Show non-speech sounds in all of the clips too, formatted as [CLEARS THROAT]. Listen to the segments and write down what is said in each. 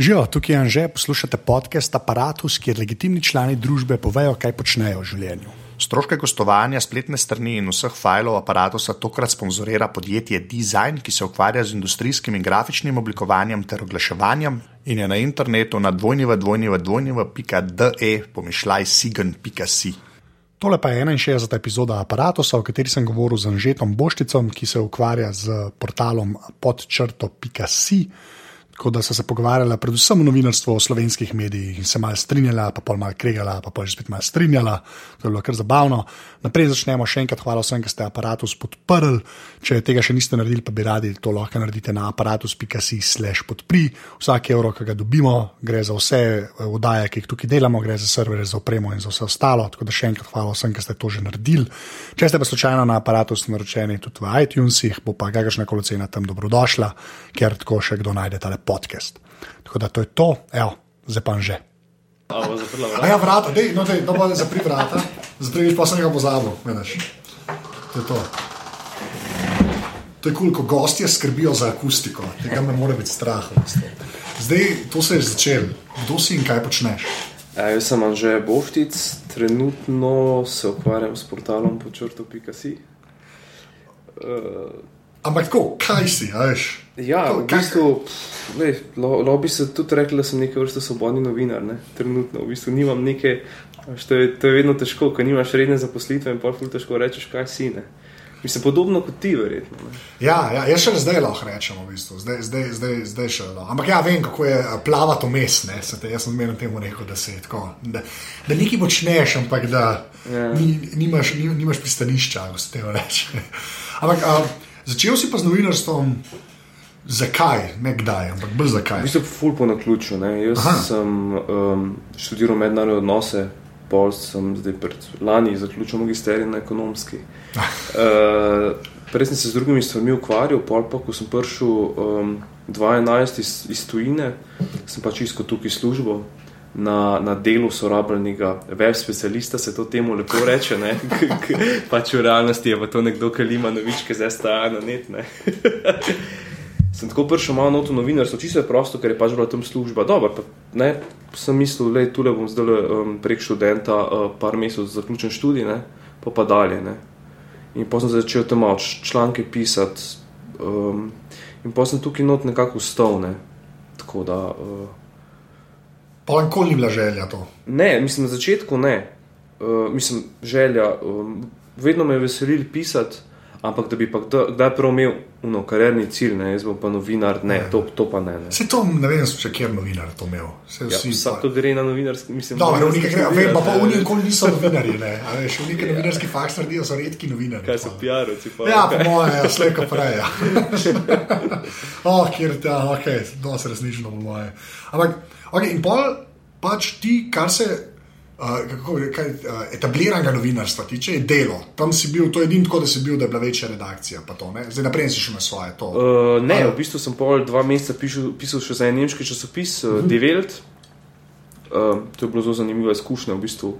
Živijo, tukaj je Anže, poslušate podcast Apparatus, kjer legitimni člani družbe povejo, kaj počnejo v življenju. Stroške gostovanja, spletne strani in vseh filev aparata tokrat sponzorira podjetje Design, ki se ukvarja z industrijskim in grafičnim oblikovanjem ter oglaševanjem in je na internetu na dvojnjeva.de pomišljaj sigen.si. Tole pa je 61. epizoda aparata, v kateri sem govoril z Anžetom Bošticom, ki se ukvarja z portalom podčrto.si. Tako da so se pogovarjala predvsem o novinarstvu, o slovenskih medijih in se malo strinjala, pa pol malo kregala, pa pol že spet malo strinjala. To je bilo kar zabavno. Naprej začnemo še enkrat. Hvala vsem, ki ste aparatus podprli. Če tega še niste naredili, pa bi radi to lahko naredite na aparatus.si/slash podpri. Vsak evro, ki ga dobimo, gre za vse vdaje, ki jih tukaj delamo, gre za servere, za opremo in za vse ostalo. Tako da še enkrat hvala vsem, ki ste to že naredili. Če ste pa slučajno na aparatus naročeni tudi v iTunesih, bo pa kakršna koli cena tam dobrodošla, ker tako še kdo najde tale podcast. Tako da to je to, evo, zdaj pa že. A ja, vrata, dej, no, dej, no, bo zapri vrata, zapri, pa sem ga pozabil, vidiš. To je to. To je kul, ko gostje skrbijo za akustiko, tega me mora biti strah. Zdaj, to se je začelo, kdo si in kaj počneš? Ja, jaz sem Anže Boštic, trenutno se ukvarjam s portalom počrto.si. Uh, Ampak tako, kaj si, veš? ja, Ko- v bistvu, lej, lo, lo bi se tudi rekel, da sem neke vrste svobodni novinar. Ne? Trenutno, v bistvu nimam neke, veš, to je, to je vedno težko, ker nimaš redne zaposlitve in pa ful težko rečeš, kaj si. Ne? Mislim, podobno kot ti, verjetno. Ne? Ja, ja, jaz še zdaj lahko rečem, v bistvu. zdaj, zdaj, zdaj, zdaj še lahko. Ampak ja, vem, kako je a, plavati vmes. Jaz sem zmerno temu rekel, da se je tako. Da, da nekaj počneš, ampak da Ja. ni, nimaš, ni, nimaš pristanišča, kako se temu reče. [LAUGHS] Ampak a, začel si pa z novinarstvom. Zakaj, ne kdaj, ampak bolj zakaj. V bistvu, ful po naključju. Ne? Jaz. Aha. sem um, študiral mednarodne odnose, pol sem zdaj pred lani zaključil magisterij na ekonomski. Uh, prej sem se z drugimi stvarmi ukvarjal, pol pa, ko sem prišel um, 2011 iz, iz tujine, sem pač iskal tukaj službo. Na, na delu so rabljenega web specialista, se to temu lepo reče. [LAUGHS] pač v realnosti je pa to nekdo, ki ima novičke z STA na net. ne. [LAUGHS] sem tako prišel malo noto novinarstvo, čisto je prosto, ker je pač bila tam služba. Dobro, pa, ne, sem mislil, da tule bom zdaj um, prek študenta uh, par mesecev zaključen študij, ne, pa pa dalje. Ne. In potem sem začel tam malo članke pisati, um, in potem sem tukaj not nekako ustal. Ne. Tako da. Uh, Pa nikoli ni bila želja to. Ne, mislim, na začetku ne. Uh, mislim, želja. Um, vedno me je veselil pisati, ampak da bi pa kdaj kdaj prav imel uno, karierni cilj, ne, jaz bom pa novinar, ne, to, to pa ne. ne. Se to ne vem, če kjer novinar to imel. Se Ja, vsi pa- to gre na novinarski, mislim, Dobro, v nekaj, novinarski vem, pa, pa ne. nikoli niso novinarji. Ne, a veš, v nekaj novinarski faks naredijo, so redki novinarji. Kaj so. PR-ovci? pa- Ja, po mojem, ja, slejko prej. Ja. [LAUGHS] oh, kjer te, ok, dosti resnično, po mojem. Ampak, ok, in pol pač ti, kar se. Uh, kako, kaj, uh, etabliranega novinarstva tiče, je delo. Tam si bil, to je edino tako, da si bil, da je bila večja redakcija. pa To, ne? Zdaj naprej si šel na svoje. To. Uh, ne, Ali- v bistvu sem pol dva meseca pišel, pisal še za en nemški časopis, uh, Die Welt. Uh, to je bilo zelo zanimiva izkušnja. V bistvu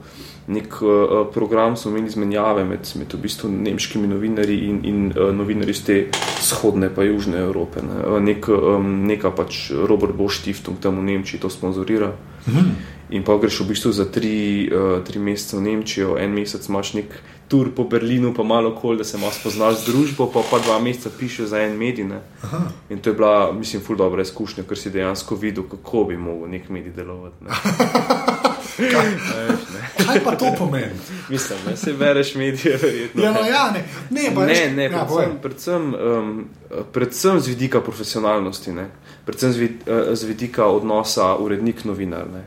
nek uh, program smo imeli izmenjave med, med v bistvu nemškimi novinarji in, in uh, novinarji iz te vzhodne pa južne Evrope. Ne. Nek, neka pač Robert Bosch Stiftung tam v Nemčiji to sponzorira. In pa greš v bistvu za tri, uh, tri mesece v Nemčijo, en mesec imaš nek tur po Berlinu, pa malo kol, da se malo spoznaš z družbo, pa pa dva meseca pišeš za en medij. In to je bila, mislim, ful dobra izkušnja, ker si dejansko videl, kako bi mogel nek medij delovati. Ne. [LAUGHS] Kaj pa to pomeni? Mislim, da se bereš medije, verjetno. Ja, no, ja, ne, ne, Ne, veš- ne, ja, predvsem, predvsem, um, predvsem z vidika profesionalnosti, ne? predvsem z, vid, eh, z vidika odnosa urednik-novinar, ne?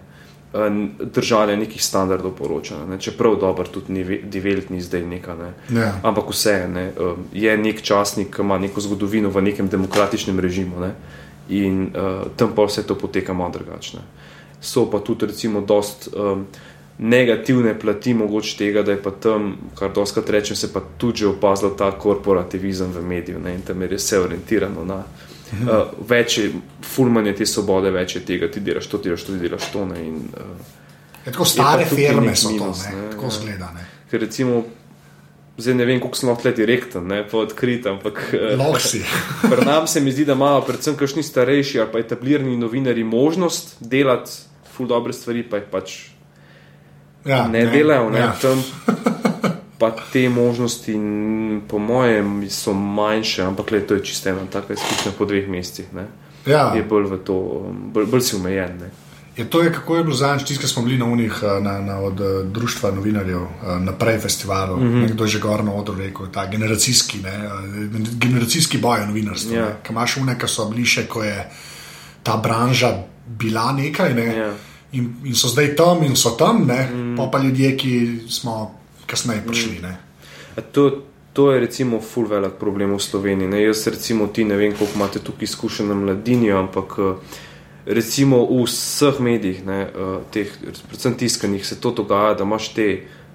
Držanja nekih standardov poročanja. Ne? Čeprav dobro, tudi Divelt ni zdaj neka. Ne? Ja. Ampak vse ne, je nek časnik, ki ima neko zgodovino v nekem demokratičnem režimu ne? in uh, tam pa vse to poteka malo drugače. ne. So pa tudi, recimo, dost um, negativne plati mogoče tega, da je pa tam, kar doskrat rečem, se pa tudi opazil ta korporativizem v mediju ne? in tam je res vse orientirano na. Uh, [LAUGHS] več je fulmanje te svobode, več je tega, ti delaš to, ti delaš to, ti delaš to. Ne, in, uh, Je tako stare Je firme so to, minus, ne, ne, tako ja. zgleda. Ne. Ker recimo Zdaj ne vem, kako sem lahko direkten, ne pa odkrit, ampak Lahko si. [LAUGHS] pri nam se mi zdi, da imajo predvsem kakšni starejši ali pa etablirani novinari možnost delati ful dobre stvari, pa jih pač Ja, ne, ne delajo, ne, Ja. tam [LAUGHS] pa te možnosti, po mojem, so manjše, ampak le, to je čisto ena taka izkušnja po dveh mesecih. Ne. Ja. Je bolj v to, bolj, bolj si omejen. Ne. Je to, je, kako je bilo zadnjič, tisti, ki smo bili na unih, eh, na, na, od eh, Društva novinarjev, eh, naprej festivalu. Mm. -hmm. Nekdo je že gor na odru rekel, ta generacijski, ne, generacijski boj v novinarstvu. Ja. Yeah. Kaj imaš une, ki so bili še, ko je ta branža bila nekaj, ne, Ja. in, in so zdaj tam in so tam, ne, mm. pa pa ljudje, ki smo kasneje prišli. Ne. To, to je recimo full velik problem v Sloveniji. Ne? Jaz recimo ti ne vem, koliko imate tukaj izkušen na mladini, ampak eh, recimo v vseh medijih, ne, eh, teh, predvsem tiskanih, se to dogaja, da imaš te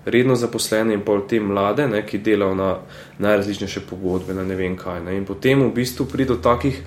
redno zaposlene in pol te mlade, ne, ki delajo na najrazličnejše pogodbe, na ne vem kaj. Ne? In potem v bistvu pride do takih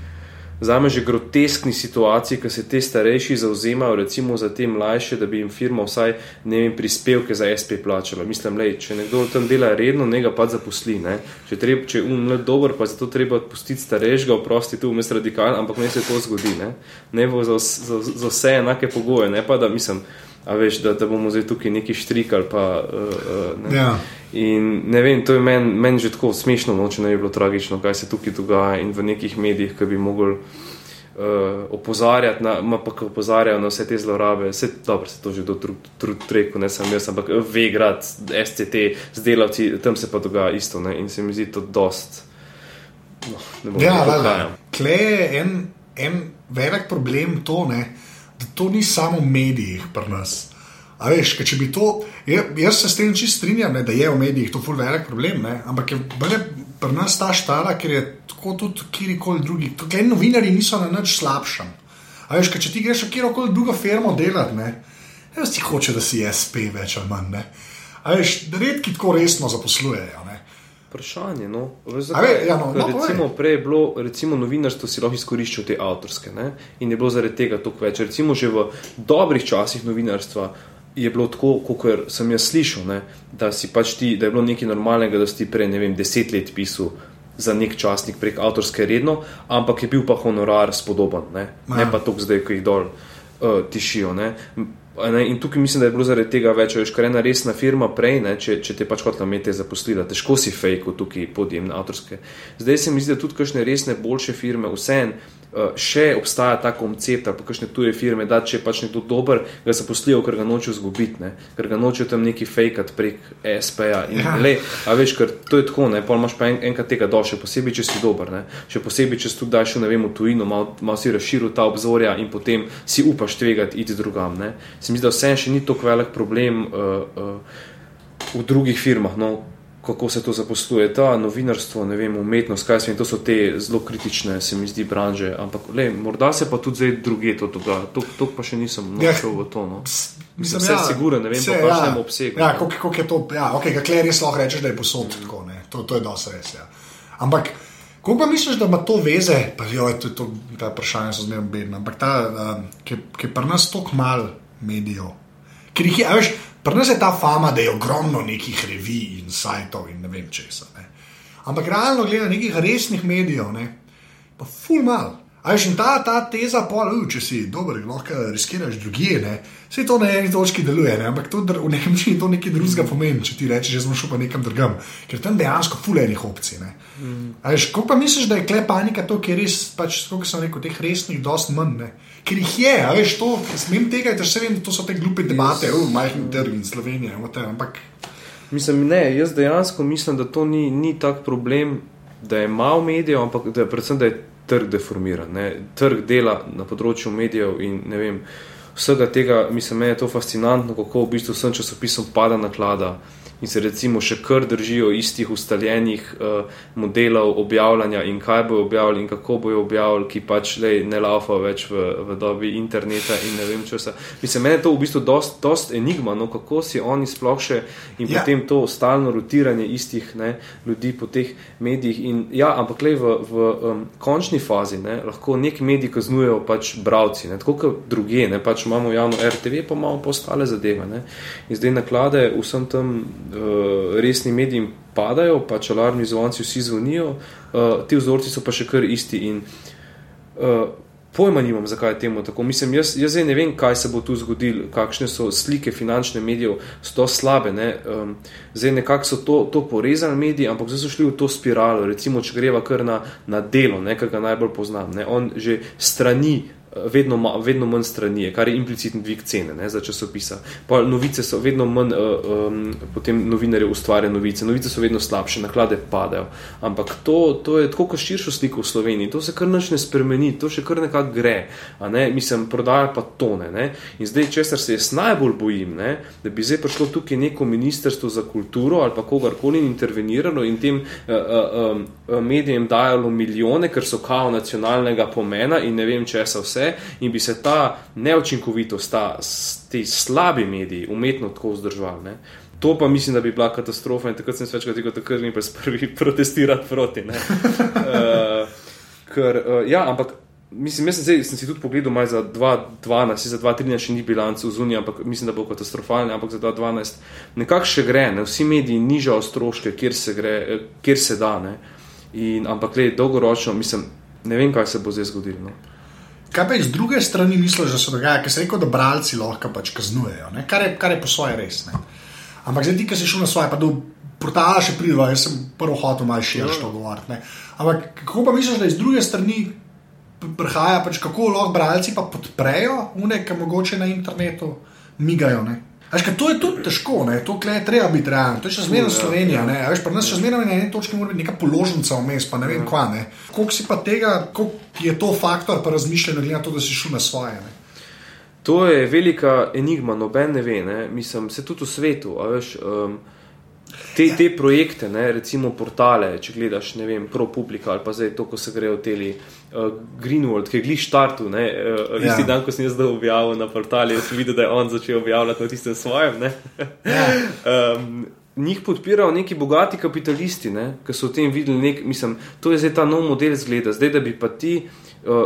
Zame že groteskni situaciji, ko se te starejši zauzemajo, recimo za te mlajše, da bi jim firma vsaj ne vem, prispevke za SP plačala. Mislim, lej, če nekdo tam dela redno, ne ga pa zaposli. Ne? Če, treb, če je umlet dober, pa zato treba odpustiti starejšega, oprosti tu vmes radikalno, ampak ne se to zgodi. Ne, ne bo za, za, za vse enake pogoje, ne pa da mislim. A veš, da, da bomo zdaj tukaj neki štrik ali pa. Uh, uh, Ja. In ne vem, to je meni men že tako smešno, no, če ne bi bilo tragično, kaj se tukaj dogaja in v nekih medijih, ki bi mogli uh, opozarjati, na, ma pa ki opozarjajo na vse te zlorabe. Vse dobro se to že do trud rekel, ne sem jaz, ampak Vegrad, SCT, z delavci, tam se pa dogaja isto ne, in se mi zdi to dost. No, ne bom Ja, kaj. Tle je en, en velik problem to, ne, da to ni samo v medijih pri nas. A veš, če bi to, jaz se s tem čist strinjam, ne, da je v medijih to ful velik problem, ne, ampak je bolje pri nas ta štara, ker je tako tudi kjerkoli drugi. Tukaj novinari niso na nič slabšem. A veš, če ti greš v kjerkoli drugo firmo delati, ne, jaz ti hoče, da si SP več ali manj, ne. A veš, redki tako resno zaposlujejo. Vprašanje. No. A ve, ja, no, no, povej. recimo, prej je bilo, recimo, novinarstvo si lahko izkoriščal te avtorske ne? in je bilo zaradi tega toliko več. Recimo, že v dobrih časih novinarstva je bilo tako, kot sem jaz slišal, ne? da, pač ti, da je bilo nekaj normalnega, da si prej, ne vem, deset let pisal. Za nek časnik prek avtorske redno, ampak je bil pa honorar spodoben, ne, ne pa to, zdaj, ko jih dol uh, tišijo. Ne. Ne, in tukaj mislim, da je bilo zaradi tega več, veš, kar je ena resna firma prej, ne, če, če te pač hotela imeti zaposlila, težko si fejko tukaj podjemne avtorske. Zdaj se mi zdi, da tudi kakšne resne, boljše firme, vseeno še obstaja ta koncept, ali pa kakšne tuje firme, da če je pač nekdo dober, ga zaposlijo, ker ga nočejo zgubiti, ne, ker ga nočejo tam neki fejkat prek SP-ja. In Ja. le, a veš, ker to je tako, ne, pa imaš pa en, enkrat tega dol, še posebej, če si dober, ne, še posebej, če si tudi daš, ne vem, v tujino, malo mal si razširil ta obzorja in potem si upaš tvegati iti drugam, ne. Se mi zdi, da vse še ni tako velik problem uh, uh, v drugih firmah, no, kako se to zaposluje, ta novinarstvo, ne vem, umetnost, kaj se in to so te zelo kritične, se mi zdi, branže, ampak le, morda se pa tudi zdaj druge to dogaja, to, to pa še nisem Ja. našel v to, no. Mislim, vse sigurno, ne vem pa v kakšnem obsegu, Ja, koliko, koliko je to, ja, okay, kakle res lahko rečeš, da je posod mm. tako, ne. To, to je dosti res, ja. Ampak, koliko pa misliš, da ima to veze, pa jo, to, to, ta vprašanja so zmerno bedna, ampak ta, um, ki ki pri nas toliko mal medijev, ker jih je, veš, pri nas je ta fama, da je ogromno nekih revij in sajtov in ne vem česa, ne. Ampak realno gleda nekih resnih medijev, ne, pa ful mal. A veš, in ta, ta teza, pol, uh, če si dober, lahko riskiraš drugje, ne. Vse to na eni točki deluje, ne? ampak to v Nemčiji [LAUGHS] to nekaj drugega pomeni, če ti rečeš, jaz bom šel pa nekam drugam, ker tam dejansko fulejnih opcij. Mm. Veš, koliko pa misliš, da je kle panika to, ker je res, pač, kot sem rekel, teh resnih, dost manj, ne? Ker jih je, a veš, to, smem tega, da se vem, da to so te glupe debate, yes. uh, majhni trg in Slovenija, whatever, ampak Mislim, ne, jaz dejansko mislim, da to ni, ni tak problem, da je malo medijev, ampak da je predvsem, da je trg deformiran. Ne. Trg dela na področju medijev in ne vem, vsega tega, mislim, meni je to fascinantno, kako v bistvu vsem časopisom pada naklada in se recimo še kar držijo istih ustaljenih uh, modelov objavljanja in kaj bojo objavili in kako bojo objavili, ki pač lej, ne laufa več v, v dobi interneta in ne vem česa. Mislim, meni je to v bistvu dost, dost enigma, no, kako si oni sploh še in Ja. potem to stalno rotiranje istih ne, ljudi po teh medijih. In, ja, ampak le v, v um, končni fazi ne, lahko nek medij kaznujejo pač bravci, ne, tako kot druge, ne, pač imamo javno RTV, pa imamo pa ostale zadeve. Ne. In zdaj naklade vsem tem resni mediji padajo, pač alarmni zvonci vsi zvonijo, uh, ti vzorci so pa še kar isti. In, uh, Pojma nimam, zakaj je temu tako. Mislim, jaz, jaz ne vem, kaj se bo tu zgodilo, kakšne so slike finančne medijev, so to slabe. Ne? Um, zdaj nekako so to, to porezali mediji, ampak zdaj so šli v to spiralo. Recimo, če greva kar na, na delo, nekaj ga najbolj poznam. Ne? On že strani vedno, vedno manj strani, kar je implicitni dvig cene ne, za časopisa. Pa novice so vedno manj, uh, um, potem novinarje ustvarjajo novice, novice so vedno slabše, naklade padajo. Ampak to, to je tako, kot širšo sliko v Sloveniji, to se kar nič ne spremeni, to še kar nekako gre. Ne, mislim, prodaja pa tone. Ne. In zdaj, česar se jaz najbolj bojim, ne, da bi zdaj prišlo tukaj neko ministrstvo za kulturo ali pa kogarkoli interveniralo in tem uh, uh, uh, medijem dajalo milijone, ker so kao nacionalnega pomena in ne vem, če se vse vse, in bi se ta neočinkovitost, ta, ti slabi mediji, umetno tako vzdrževali. Ne? To pa mislim, da bi bila katastrofa in takrat sem se večkrat rekel, da kar pa prvi [LAUGHS] protestirati proti. uh, ker, uh, ja, ampak. Mislim, jaz sem, zdaj, sem si tudi pogledal, da za 2012, za 2013 še ni bilanc v Zuniji, ampak mislim, da bo katastrofalno, ampak za 2012 nekako še gre, ne? vsi mediji nižajo stroške, kjer se, gre, eh, kjer se da. In, ampak, le, dolgoročno, mislim, ne vem, kaj se bo zdaj zgodilo. No? Kaj pa iz druge strani misliš, da se dogaja, ker se reko, da bralci lahko pač kaznujejo, kar je, kar je po svoje res. Ne? Ampak zdaj ti, ki si šel na svoje, pa do portala še prideva, jaz sem prvo hotel malo širše ja. to govoriti. Ampak kako pa misliš, da iz druge strani prihaja, pač kako lahko bralci pa podprejo unek, ki mogoče na internetu migajo? Ne? Veš, to je tudi težko, ne? to je treba biti realen. To je še zmeraj Slovenija. Ne? Veš, pri nas še zmeraj na eni točki mora biti neka položnica vmes, pa ne vem kva. Ne? Koliko si pa tega, koliko je to faktor, pa razmišljanje, glede na to, da si šel na svoje. Ne? To je velika enigma, noben ne ve. Ne? Mislim, se tudi v svetu. Veš, um, te, te projekte, ne, recimo portale, če gledaš, ne vem, ProPublica ali pa zdaj to, ko se grejo teli uh, Greenwald, ki je gliš štartu, ne, uh, ja. isti dan, ko sem jaz zdaj objavil na portali, sem videl, da je on začel objavljati na tistem svojem. Ja. [LAUGHS] um, njih podpirajo neki bogati kapitalisti, ki so v tem videli, nek, mislim, to je zdaj ta nov model zgleda, zdaj da bi pa ti. Uh,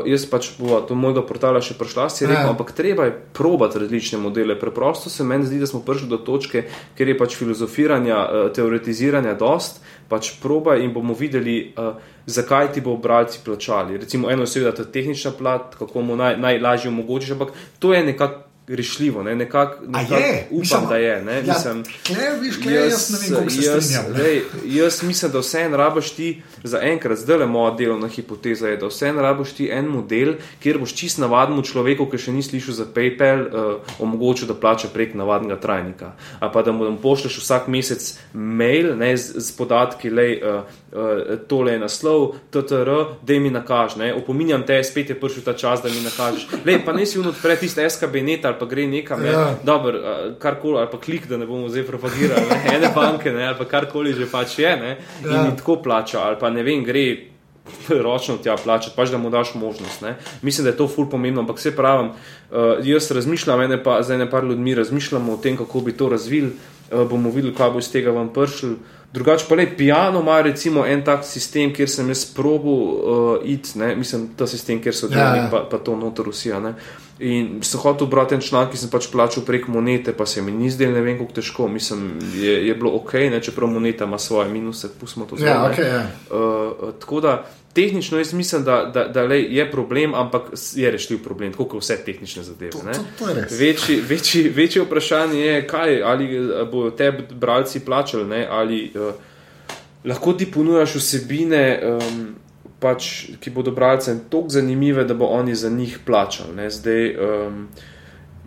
jaz pač bova do mojega portala še prišla, si rekel, ja. ampak treba je probati različne modele. Preprosto se meni zdi, da smo prišli do točke, ker je pač filozofiranja, uh, teoretiziranja dost, pač proba in bomo videli, uh, zakaj ti bo bralci plačali. Recimo, eno je seveda ta tehnična plat, kako mu naj, najlažje omogočiš, ampak to je nekako rešljivo, ne? nekako nekak upam, mislim, da je. Ne? Ja, mislim, kle, viš, kle, jaz, jaz ne vem, kako jaz, se [LAUGHS] lej, jaz mislim, da vse en rabaš ti, za enkrat, zdaj le moja delovna hipoteza je, da vse en rabaš ti en model, kjer boš čist navadnemu človeku, ki še ni slišal za PayPal, uh, omogočil, da plača prek navadnega trajnika. A pa da mu pošleš vsak mesec mail ne, z, z podatki, lej, uh, uh, tole je naslov, TTR, da mi nakaž. Ne? Opominjam te, spet je prišel ta čas, da mi nakažeš. Lej, pa ne si unotpre tiste SKB net ali pa gre nekam, ja. ne, dobro, karkoli, ali pa klik, da ne bomo zdaj propagirali, ne, ene banke, ne, ali pa karkoli že pač je, ne, ja. in tako plača, ali pa ne vem, gre ročno tja plačati, pač da mu daš možnost. Ne. Mislim, da je to ful pomembno, ampak vse pravim, uh, jaz razmišljam, ene pa, za ene par ljudmi razmišljamo o tem, kako bi to razvili, uh, bomo videli, kaj bo iz tega vam pršil. Drugače pa le, piano ima recimo en tak sistem, kjer sem jaz probo uh, iti, mislim, ta sistem, kjer so delali, ja, ja. pa, pa to notor Rusija. Ne. In sem hotel brati en članek, ki sem pač plačal prek monete, pa se mi ni zdelo, ne vem, kako težko. Mislim, je, je bilo ok, ne, čeprav moneta ima svoje minuse, pustimo to zdaj. Ja, okay, ja. uh, tako da tehnično jaz mislim, da, da, da lej, je problem, ampak je rešljiv problem, tako kot vse tehnične zadeve. To, to, to večji, večji, večji vprašanje je, kaj, ali bodo te bralci plačali, ne, ali uh, lahko ti ponujaš vsebine. Um, pač, ki bodo bralcem tako zanimive, da bo oni za njih plačali. Ne? Zdaj, um,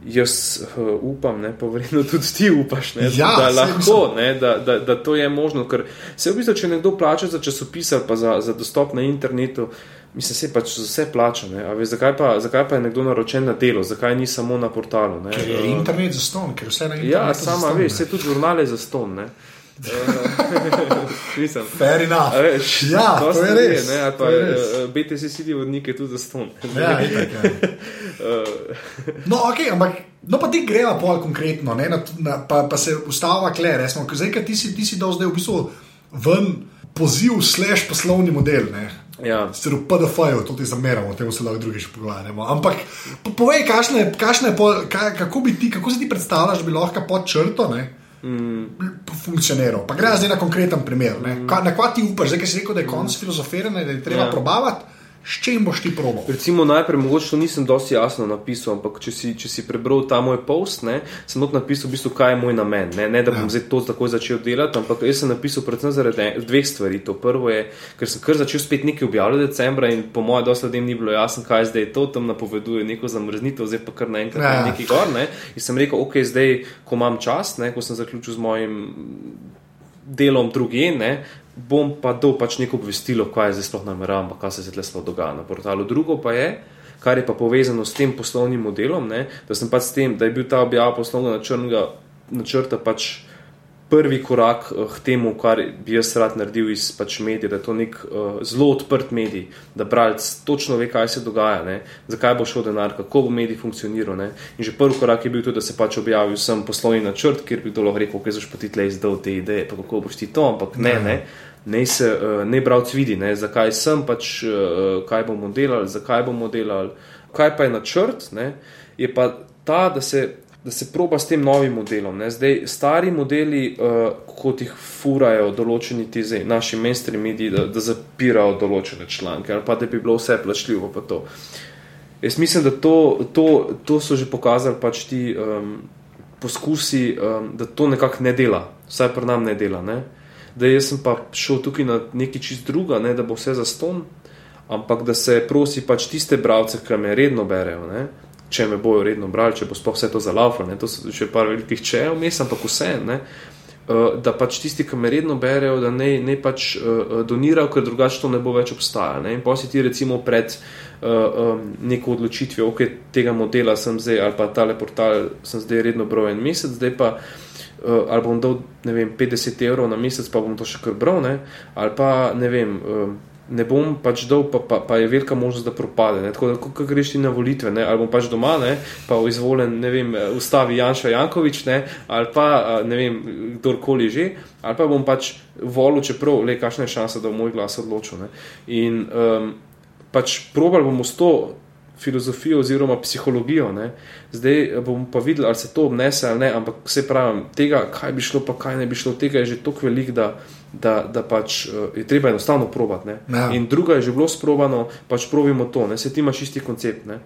jaz uh, upam, ne, pa verjetno tudi ti upaš, ne, ja, da, lahko, ne, da, da, da to je možno. Ker se v bistvu, če nekdo plača za časopis ali pa za, za dostop na internetu. Mislim, se pač za vse plača. Zakaj, zakaj pa je nekdo naročen na delo, zakaj ni samo na portalu? Ne? Ker je internet za ston, ker vse na internetu. Ja, sama veš, vse tudi žurnale za ston. Ne? [LAUGHS] Mislim. Fair enough. Veš, ja, to, je res. Ne, pa, res. Uh, BTC City vodnike tudi za ston. ja, itak, ja. [LAUGHS] no, ok, ampak. No, pa ti greva pol konkretno, ne, na, na, pa, pa se ustava kle, resmo, ker zdaj, ti si, ti si dal zdaj v bistvu ven poziv, slash poslovni model, ne. Ja. Sicer v PDF-ju to ti zameramo, temu se lahko drugič pogovarjamo. Ampak po, povej, kašne, kašne pol, kaj, kako, ti, kako si ti predstavljaš, da bi lahko pod črto, ne, Mm. funkcioniral. Pa gre zdaj na konkreten primer. Mm. Na kva ti upaš, zdaj ki si rekel, da je konc mm. filozofiranja, da je treba ja. probavati. S čim boš ti probo? Recimo, najprej, mogoče to nisem dosti jasno napisal, ampak če si, če si prebral ta moj post, ne, sem not napisal, v bistvu, kaj je moj namen. Ne, ne da bom ja. zdaj to takoj začel delati, ampak jaz sem napisal predvsem zaradi dveh stvari. To prvo je, ker sem kar začel spet nekaj objavljati decembra in po mojem dosti ljudem ni bilo jasno, kaj zdaj je to, tam napoveduje neko zamrznitev, zdaj pa kar naenkrat ja. nekaj gor. Ne. In sem rekel, ok, zdaj, ko imam čas, ne, ko sem zaključil z mojim delom druge, bom pa dal pač neko obvestilo, kaj je zdaj sploh nameravam, kaj se zdaj sploh dogaja na portalu. Drugo pa je, kar je pa povezano s tem poslovnim modelom, ne, da sem pač s tem, da je bil ta objava poslovnega načrta pač prvi korak uh, k temu, kar bi jaz rad naredil iz pač medija, da je to nek uh, zelo odprt medij, da bralec točno ve, kaj se dogaja, ne? zakaj bo šel denar, kako bo medij funkcioniral. Ne? In že prvi korak je bil tudi, da se pač objavil sem poslovni načrt, kjer bi dolo rekel, kaj boš pa ti tle izdal te ideje, pa kako boš ti to, ampak ne, ne. Ne, se, uh, ne bralc vidi, ne, zakaj sem, pač, uh, kaj bomo delali, zakaj bomo delali. Kaj pa je načrt, ne, je pa ta, da se da se proba s tem novim modelom. Ne. Zdaj, stari modeli, uh, kot jih furajo določeni ti zdaj, naši mainstream mediji, da, da zapirajo določene članke ali pa da bi bilo vse plačljivo. Jaz mislim, da to, to, to so že pokazali pač ti um, poskusi, um, da to nekako ne dela, vsaj pri nam ne dela. Ne. Da jaz sem pa šel tukaj na nekaj čist druga, ne, da bo vse za ston, ampak da se prosi pač tiste bralce, ki me redno berejo. Ne če me bojo redno brali, če bo sploh vse to zalaufalo. To so še par velikih čejev, mes, ampak vse. Ne? Uh, da pač tisti, ki me redno berejo, da ne, ne pač uh, donirajo, ker drugače to ne bo več obstajalo. In pa si ti recimo pred uh, um, neko odločitvijo, ok, tega modela sem zdaj ali pa tale portal sem zdaj redno bral en mesec, zdaj pa uh, ali bom dal, vem, 50 evrov na mesec, pa bom to še kar bral, ne? ali pa ne vem. Uh, ne bom pač dal, pa, pa, pa je velika možnost, da propade. Ne? Tako da, ko greš ti na volitve, ne? ali bom pač doma, ne? pa izvoljen, ne vem, ustavi Janša Jankovič, ne? ali pa ne vem, kdorkoli že, ali pa bom pač volil, čeprav, le kakšna je šansa, da v moj glas odločil. Ne? In um, pač probal bom s to filozofijo oziroma psihologijo. Ne? Zdaj bom pa videl, ali se to obnese ali ne, ampak vse pravim, tega, kaj bi šlo, pa kaj ne bi šlo, tega je že toliko da, da, da pač uh, je treba enostavno probati. Ja. In druga je že bilo sprobano, pač probimo to, ne? se ti imaš isti koncept, uh,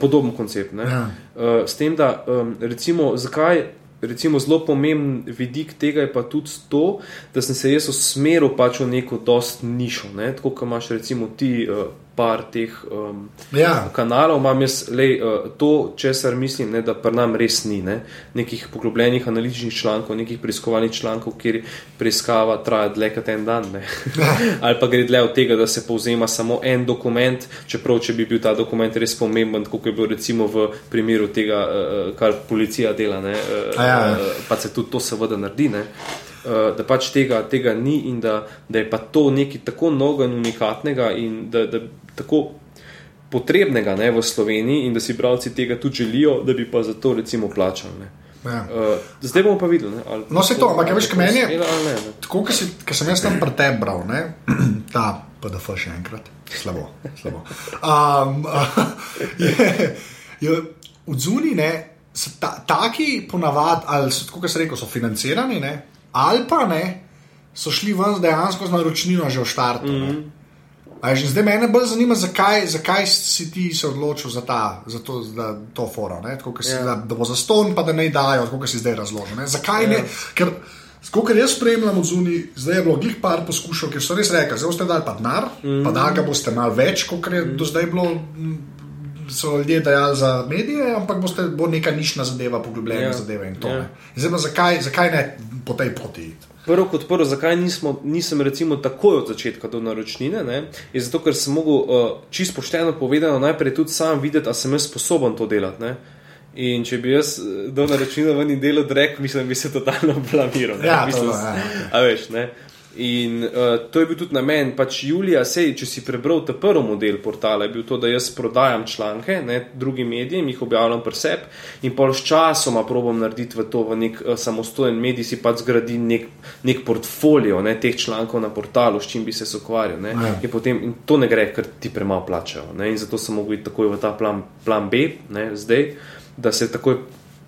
podoben koncept. Ja. Uh, s tem, da recimo, zakaj. Recimo, zelo pomemben vidik tega je pa tudi to, da sem se jaz usmeril pač v neko dost nišo. Ne? Tako, kot imaš recimo ti uh, par teh um, ja. kanalov, imam jaz le uh, to, česar mislim, ne, da pri nam res ni. Ne, nekih poglobljenih analitičnih člankov, nekih preiskovalnih člankov, kjer preiskava traja dlje kot en dan. Ja. [LAUGHS] Ali pa gre dlje od tega, da se povzema samo en dokument, čeprav če bi bil ta dokument res pomemben, kot je bil recimo v primeru tega, uh, kar policija dela, ne, uh, ja. uh, pa se tudi to seveda naredi. Ne. Eh, da pač tega, tega ni in da, da je pa to nekaj tako mnogo in unikatnega in da, da tako potrebnega ne, v Sloveniji in da si bralci tega tudi želijo, da bi pa za to recimo plačali. Ja. Uh, zdaj bomo pa videli. Ne, no, se to, ampak veš, kaj meni je? Tako, ker sem jaz tam pretebral, [CLEARS THROAT] ta PDF še enkrat, slabo. slabo. Um, [LAUGHS] je, je, v zuni ne, ta, taki ponavadi, ali so, kot se reče, so financirani, ne, ali pa ne, so šli ven dejansko z naročnino že v štartu. Mm -hmm. Že zdaj me bolj zanima, zakaj, zakaj si ti se odločil za, ta, za to, za to foro. Si, yeah. Ja. da, da bo za ston, pa da ne dajo, kot si zdaj razložil. Ne? Zakaj yeah. ne? Ja. Ker, Skoro jaz spremljam od zunaj, zdaj je bilo glih par poskušal, ker so res rekli, zdaj boste dali pa denar, mm -hmm. pa da ga boste malo več, kot je do zdaj bilo so ljudje dajali za medije, ampak boste, bo neka nišna zadeva, poglobljena ja. zadeva in to. Ja. Zdaj, zakaj, zakaj ne po tej poti? Prvo kot prvo, zakaj nismo, nisem recimo takoj od začetka do naročnine, ne? je zato, ker sem mogel uh, čisto pošteno povedano najprej tudi sam videti, ali sem jaz sposoben to delati. Ne? In če bi jaz eh, do naročnine ven in delo rek, mislim, da bi se totalno [LAUGHS] blamiral. Ja, mislim, to, ja. A veš, ne? In uh, to je bil tudi namen, pač Julija, sej, če si prebral ta prvi model portala, je bil to, da jaz prodajam članke ne, drugim medijem, jih objavljam pri sebi in pol s časoma probam narediti v to v nek uh, samostojen medij, si pač zgradi nek, nek portfolio ne, teh člankov na portalu, s čim bi se ukvarjal. Ja. Potem, in to ne gre, ker ti premalo plačajo. Ne, in zato sem mogel iti takoj v ta plan, plan B, ne, zdaj, da se takoj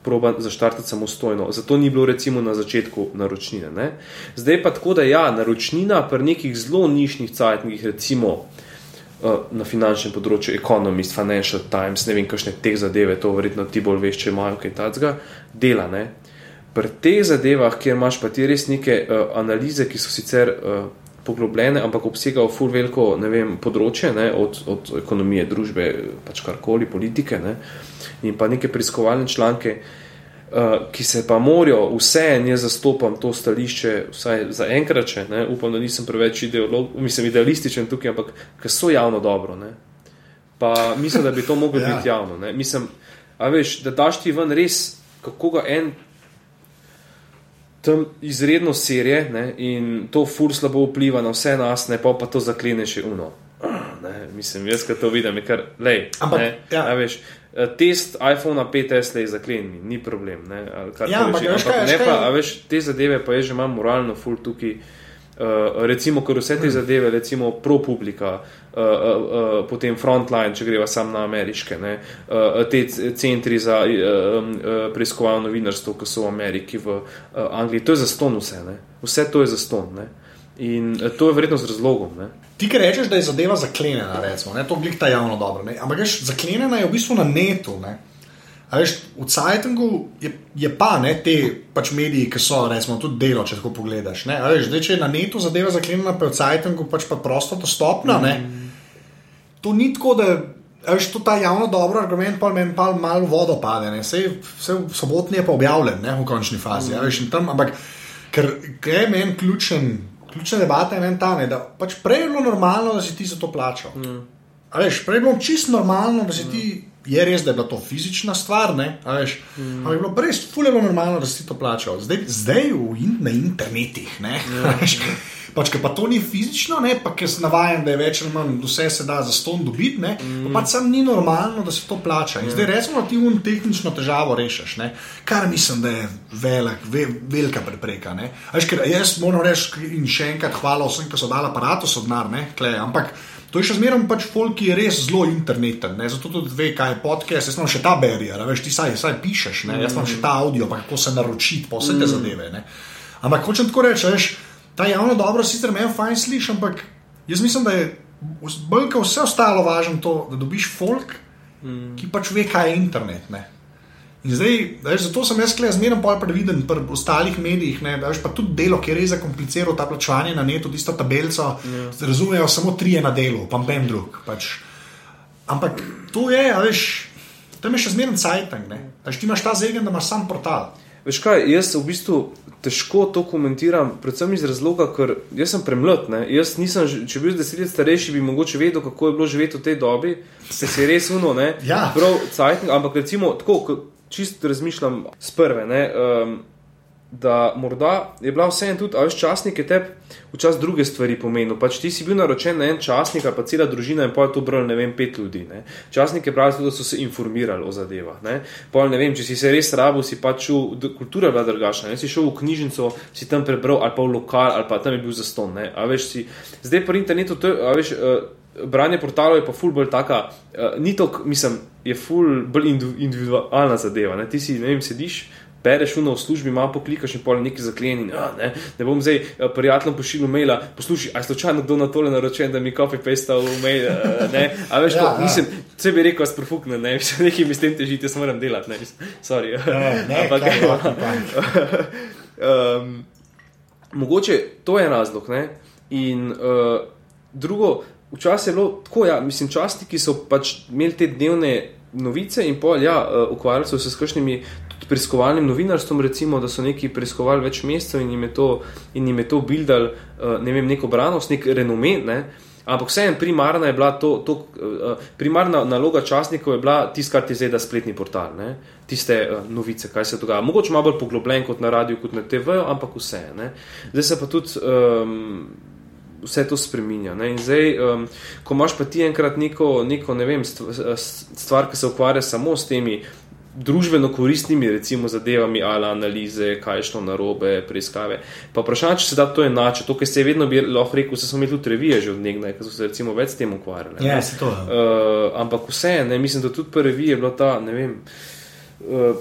proba zaštartati samostojno. Zato ni bilo recimo na začetku naročnine. Ne? Zdaj pa tako, da ja, naročnina pri nekih zelo nišnih cajtnikih, recimo uh, na finančnem področju, Economist, Financial Times, ne vem, kakšne te zadeve, to verjetno ti bolj veš, če imajo kaj takega, dela. Ne? Pri teh zadevah, kjer imaš pa ti res neke uh, analize, ki so sicer uh, poglobljene, ampak obsegajo ful veliko vem, področje, ne, od, od ekonomije, družbe, pač karkoli, politike, ne, in pa neke preiskovalne članke, uh, ki se pa morajo, vse en jaz zastopam to stališče, vsaj za enkrat, če ne, upam, da nisem preveč ideolog, mislim, idealističen tukaj, ampak ki so javno dobro. Ne, pa mislim, da bi to moglo [LAUGHS] ja. biti javno. Ne, mislim, a veš, da daš ti ven res, kako ga en tam izredno serije ne, in to fur slabo vpliva na vse nas, ne pa, pa to zaklene še uno. [CLEARS THROAT] Ne, mislim, jaz kaj to vidim, je kar lej. Ampak, ne, ja. veš, eh, test iPhone 5S je zaklenjen, ni problem. Ne, ja, ampak, veš, kaj, ne, pa, veš, te zadeve pa je že imam moralno ful tukaj. Uh, recimo, ker vse te hmm. zadeve, recimo ProPublica, uh, uh, uh, potem Frontline, če greva sam na ameriške, ne, uh, te centri za uh, uh, preiskovalno novinarstvo, ki so v Ameriki, v uh, Angliji, to je za ston vse. Ne. Vse to je za ston. Ne. In to je verjetno z razlogom. Ne. Ti, ki rečeš, da je zadeva zaklenjena, recimo, ne, to glih ta javno dobro. Ne. Ampak, veš, zaklenjena je v bistvu na netu. Ne. Veš, v Cajtungu je, je pa ne te pač mediji, ki so recimo, tudi delo, če tako pogledaš. Veš, zdaj, če je na netu zadeva zaklenjena, pa je v Cajtungu pač pa prosto dostopna. Mm. To ni tako, da je to ta javno dobro argument, pa meni pa malo vodo pade. Vse, vse v sobotni je pa objavljen, ne, v končni fazi. Mm. Veš, tam, ampak ker je meni ključen, ključna debata je ta, ne, da pač prej je bilo normalno, da si ti za to plačal. Mm. Veš, prej je bilo čisto normalno, da si ti. Je res, da je bila to fizična stvar, ne, veš, mm. ampak je bilo res fulero normalno, da si to plačal. Zdaj, zdaj in, na internetih, ne, [LAUGHS] ja. veš, pač, pa to ni fizično, ne, pa ker sem navaden, da je več ali manj vse se da za ston dobiti, ne, mm. pa pač sam ni normalno, da se to plača. In zdaj, recimo, ti un tehnično težavo rešiš, ne, kar mislim, da je velik, ve, velika prepreka. Ne, veš, ker jaz moram reči in še enkrat hvala vsem, ki so dali aparatus od nar, ne, kle, ampak. To je še zmeraj pač folk, ki je res zelo interneten, ne? zato tudi ve, kaj je podcast. Jaz imam še ta barier, veš, ti saj, saj pišeš, ne? jaz imam še ta audio, pa kako se naročiti, pa vse te mm. zadeve. Ne? Ampak hočem tako reči, veš, ta javno dobro sicer meni fajn sliši, ampak jaz mislim, da je bolj kot vse ostalo važno to, da dobiš folk, mm. ki pač ve, kaj je internet. Ne? In zdaj, veš, zato sem jaz zmerno bolj previden pri ostalih medijih. Ne, veš, pa tudi delo, ki je res zakomplicirano, ta plačevanje na netu, tisto tabelico, ja. razumejo samo tri na delu, pa en drug. Pač. Ampak to je, veš, tam je še zmerno cajtang. Ti imaš ta zegen, da imaš sam portal. Veš kaj, jaz v bistvu težko to komentiram, predvsem iz razloga, ker jaz sem premlad. Jaz nisem, če bi bil deset let starejši, bi mogoče vedel, kako je bilo živeti v tej dobi. Se je res uno, ne? Ja. Prav, cajtang, ampak recimo tako čist razmišljam z prve, ne, um, da morda je bila vseeno tudi, a veš, časnik je te včasih druge stvari pomenil. Pač ti si bil naročen na en časnik, pa cela družina in je to bralo, ne vem, pet ljudi. Ne. Časnik je pravi, da so se informirali o zadevah. Ne. Pol, ne vem, če si se res rabo, si pač v kulturo bila drugačna. Ne. Si šel v knjižnico, si tam prebral, ali pa v lokal, ali pa tam je bil zaston. Ne. A veš, si, zdaj po internetu, to je, a veš, uh, branje portalov je pa ful bolj taka, uh, ni to, mislim, je ful bolj individualna zadeva. Ne? Ti si, ne vem, sediš. Bereš v službi, malo poklikaš in pol nekaj zaklenjen. Ne, ne bom zdaj uh, prijateljem pošiljal maila, poslušaj, aj slučajno kdo na tole naročen, da mi copy paste v mail. Uh, ne, a veš, ja, ko, ja. mislim, če bi rekel, sprofukne, ne, [LAUGHS] še nekaj mi s tem težite, jaz moram delati, ne, sorry. Ne, ne, [LAUGHS] Ampak, um, [LAUGHS] mogoče to je razlog, ne, in uh, drugo, Včasih je bilo tako, ja, mislim, častniki so pač imeli te dnevne novice in pol, ja, uh, ukvarjali so se s kakšnimi preiskovalnim novinarstvom, recimo, da so neki preiskovali več mesecev in jim je to, jim je to bildal, uh, ne vem, neko branost, nek renome, ne. Ampak vseeno, primarna je bila to, to uh, primarna naloga časnikov je bila tisto, kar ti zdaj da spletni portal, ne? tiste novice, kaj se dogaja. Mogoče malo bolj poglobljen kot na radiju, kot na TV, ampak vse. Ne? Zdaj se pa tudi. Um, vse to spremenja. Zdaj, um, ko imaš pa ti enkrat neko, neko ne vem, stvar, ki se ukvarja samo s temi družbeno koristnimi, recimo, zadevami, ali analize, kaj je šlo na robe, preiskave. Pa vprašanje, če se da to enače, to, kar se je vedno lahko rekel, se smo imeli tudi revije že od nekdaj, ki so se recimo več s tem ukvarjali. Ja, se to. Uh, ampak vse, ne, mislim, da tudi prvi je bilo ta, ne vem. Uh,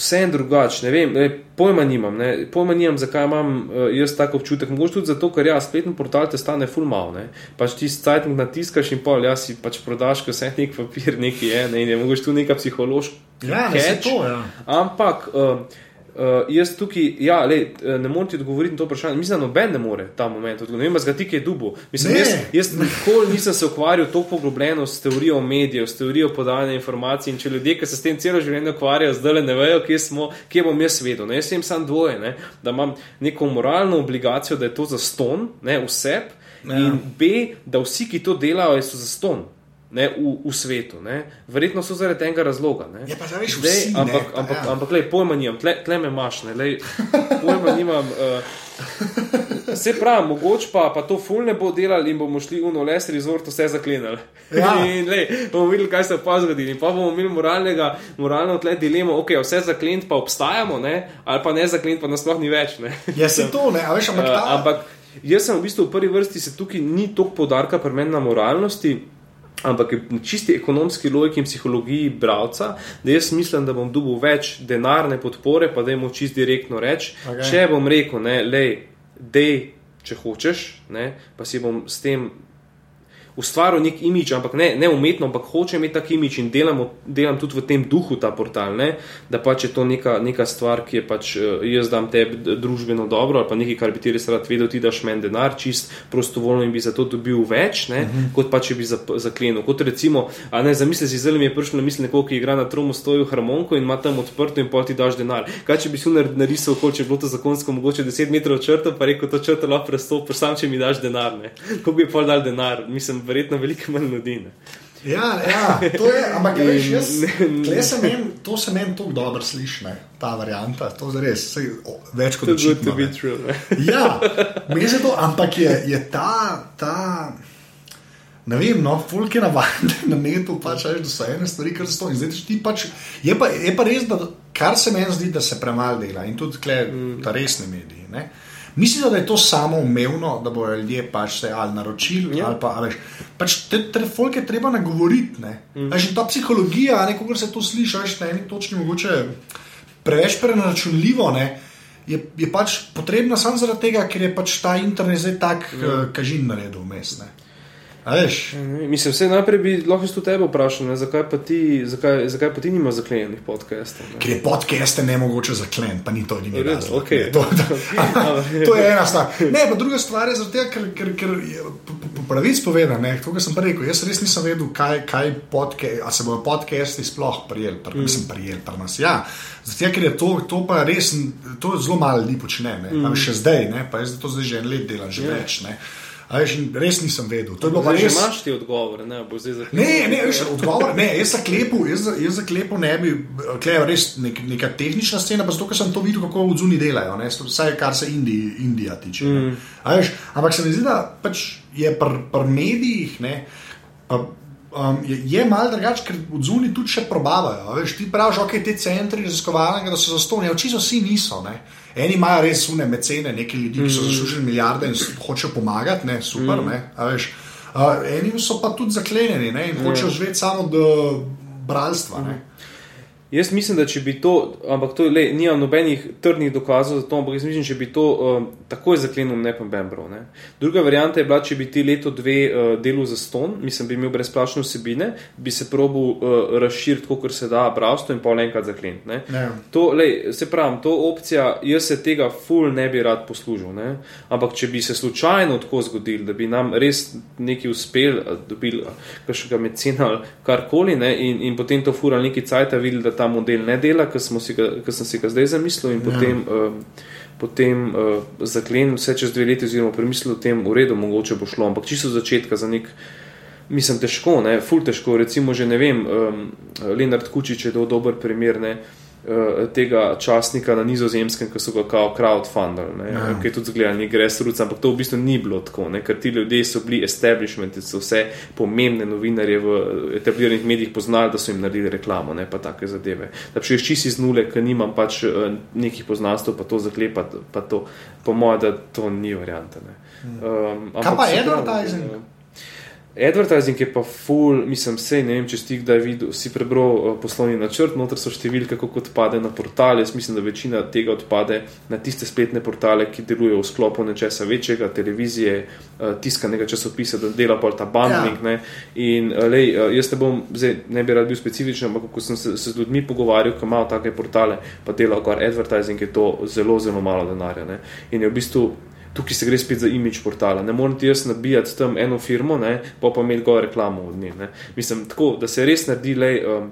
vse en drugače, ne vem, ne, pojma nimam, ne, pojma nimam, zakaj imam uh, jaz tako občutek. Mogoče tudi zato, ker ja, spletni portal te stane full mal, ne. Pač ti sajtnik natiskaš in pol, jaz si pač prodaš, ko se nek papir, neki je, ne, in je mogoče tu neka psihološka. Ja, ne, se to, ja. Ampak. Uh, Uh, jaz tukaj, ja, lej, ne morem ti odgovoriti na to vprašanje. Mislim, da noben ne more ta moment odgovoriti. Ne vem, zgati, je dubo. Mislim, jaz, jaz nikoli nisem se ukvarjal tako poglobljeno s teorijo medijev, s teorijo podajanja informacij. In če ljudje, ki se s tem celo življenje ukvarjajo, zdaj le ne vejo, kje, smo, kje bom jaz vedel. Ne? Jaz sem samo dvoje, ne? da imam neko moralno obligacijo, da je to za ston, vse. Ja. In B, da vsi, ki to delajo, so za ston ne, v, v svetu. Ne. Verjetno so zaradi tega razloga. Je pa že vse. Ampak, ampak, ja. ampak lej, pojma nimam, tle, tle me imaš, ne, lej, pojma nimam. Uh, Se pravi, mogoče pa, pa to ful ne bo delali in bomo šli v Noles resort, vse zaklenili. Ja. [LAUGHS] In lej, bomo videli, kaj se pa zgodi. Pa bomo imeli moralnega, moralno tle dilemo, ok, vse zaklent pa obstajamo, ne? ali pa ne zaklent, pa nas sploh ni več. Ja, se to ne, veš, ampak, uh, ampak jaz sem v bistvu v prvi vrsti, se tukaj ni toliko podarka pri meni na moralnosti ampak čisti ekonomski logiki in psihologiji bralca, da jaz mislim, da bom dobil več denarne podpore, pa da jim čist direktno reči. Okay. Če bom rekel, ne, lej, dej, če hočeš, ne, pa si bom s tem ustvaril nek imič, ampak ne, ne umetno, ampak hoče imeti tak imič in delam, delam tudi v tem duhu ta portal, ne? da pač je to neka, neka stvar, ki je pač eh, jaz dam tebi družbeno dobro ali pa nekaj, kar bi ti res rad vedel, ti daš meni denar, čist prostovoljno in bi za to dobil več, uh mhm. -huh. kot pa če bi zaklenil. Kot recimo, a ne zamisli si, zelo mi je prišlo na misli nekoga, ki igra na tromu stoju harmoniko in ima tam odprto in pol ti daš denar. Kaj če bi si narisal, kot če bi bilo to zakonsko mogoče 10 metrov črta, pa rekel, to črta lahko prestopiš, sam če mi daš denar, ne? Kako bi pol dal denar? Mislim, verjetno veliko manj ljudi. Ne. Ja, ja, to je, ampak in, veš, jaz, se men, to se meni tako dobro sliši, ne, ta varianta. To je res, sej, o, več kot očitno. True, [LAUGHS] ja, meni se to, ampak je, je ta, ta. Ne vem, no, fulk je navaden [LAUGHS] na netu, pač veš, da so ene stvari, kar stoji. Zdaj, ti pač, je, pa, je pa res, da kar se meni zdi, da se premalo dela in tudi tle, mm. ta resni mediji. Ne. Mislim, da je to samo umevno, da bodo ljudje pač se ali naročili. Ja. Ali pa, ali, pač te telefonke treba nagovoriti. Ne? Mm. Že ta psihologija, neko se to sliši, že na eni točki mogoče preveč prenačunljivo. Je, je pač potrebna samo zaradi tega, ker je pač ta internet zdaj tako, mm. kažin naredil vmes. Mhm. Mislim, vse najprej bi lahko tudi tebe vprašal, ne, zakaj, pa ti, zakaj, zakaj pa ti nima zaklenjenih podcastov. Ker je podcaste ne mogoče zakleniti, pa ni to edini razlog. Okay. To, to, [LAUGHS] [LAUGHS] to je ena stvar. Ne, pa druga stvar je zato, ker, ker, ker po pravici povedano, to, kar sem prej rekel, jaz res nisem vedel, kaj, kaj podca se bodo podcasti sploh prijeli, pa mm. nisem prijel pri nas. Ja. Zato, ker je to, to pa res, to zelo malo ljudi počne, mm. še zdaj, ne, pa jaz to zdaj že en let delam, že yeah. Ja. več. Ne. Veš, res nisem vedel. To je bilo res. Če imaš ti odgovor, ne bo zdaj zaklepal. Ne, ne, veš, odgovor, ne, jaz zaklepu, jaz, jaz zaklepu ne bi, klejo res nek, neka tehnična scena, pa zato, ker sem to videl, kako v zuni delajo, ne, vsaj kar se Indi, Indija tiče. Mm. Veš, ampak se mi zdi, da pač je pri pr medijih, ne, pa, um, je, je malo drugače, ker v zuni tudi še probavajo. Veš, ti praviš, ok, te centri raziskovalnega, da so zastonjeni, očisto vsi niso. Ne. Eni imajo res sune mecene, nekaj ljudi, ki so mhm. zaslužili milijarde in hočejo pomagati, ne, super. Mm. Ne, veš, uh, eni so pa tudi zaklenjeni ne, in hočejo ja. živeti samo od bralstva. Mm. Jaz mislim, da če bi to, ampak to le, nimam nobenih trdnih dokazov za to, ampak jaz mislim, če bi to uh, takoj zaklenil, ne pa Bembro. Ne. Druga varianta je bila, če bi ti leto dve uh, delal za ston, mislim, bi imel brezplačne vsebine, bi se probil uh, razširiti, kot se da, bravstvo in pol enkrat zakleniti. Ja. To, lej, se pravi, to opcija, jaz se tega ful ne bi rad poslužil. Ne. Ampak če bi se slučajno tako zgodil, da bi nam res nekaj uspel, dobili kakšnega mecena ali karkoli ne, in, in potem to fura neki cajt, videli, ta model ne dela, ki sem si ga zdaj zamislil, in ja. potem, uh, potem uh, zaklenil vse čez dve leti, oziroma premislil o tem, v redu, mogoče bo šlo, ampak čisto začetka za nek. Mislim, težko, ne, ful težko. Recimo, že ne vem, um, Leonard Kučič je dober primer. Ne, uh, Eh, tega časnika na nizozemskem, ki so ga kao crowdfundali, ja. ki je tudi zgledal nek resoluc, ampak to v bistvu ni bilo tako, ne? ker ti ljudje so bili establishment, so vse pomembne novinarje v etabliranih medijih poznali, da so jim naredili reklamo, ne pa take zadeve. Da če ješ čisi iz nule, ker nimam pač eh, nekih poznanstv, pa to zaklepati, pa to, po mojem, da to ni varianta. Um, Kaj pa je advertising? Uh, Advertising je pa full, mislim, vse ne vem, če si kdaj videl, si prebral uh, poslovni načrt, noter so številke, kako odpade na portale. Jaz mislim, da večina tega odpade na tiste spletne portale, ki delujejo v sklopu nečesa večjega, televizije, uh, tiskanega časopisa, da dela pa ta bundling. Ja. In uh, lej, uh, jaz ne bom, zdaj ne bi rad bil specifičen, ampak ko sem se, se z ljudmi pogovarjal, ki imajo take portale, pa delajo kar advertising, je to zelo, zelo malo denarja. Ne? In je v bistvu tukaj se gre spet za imič portala. Ne morem ti jaz nabijati tam eno firmo, ne, pa pa imeti gore reklamo od nje. Mislim, tako, da se res naredi, lej, um,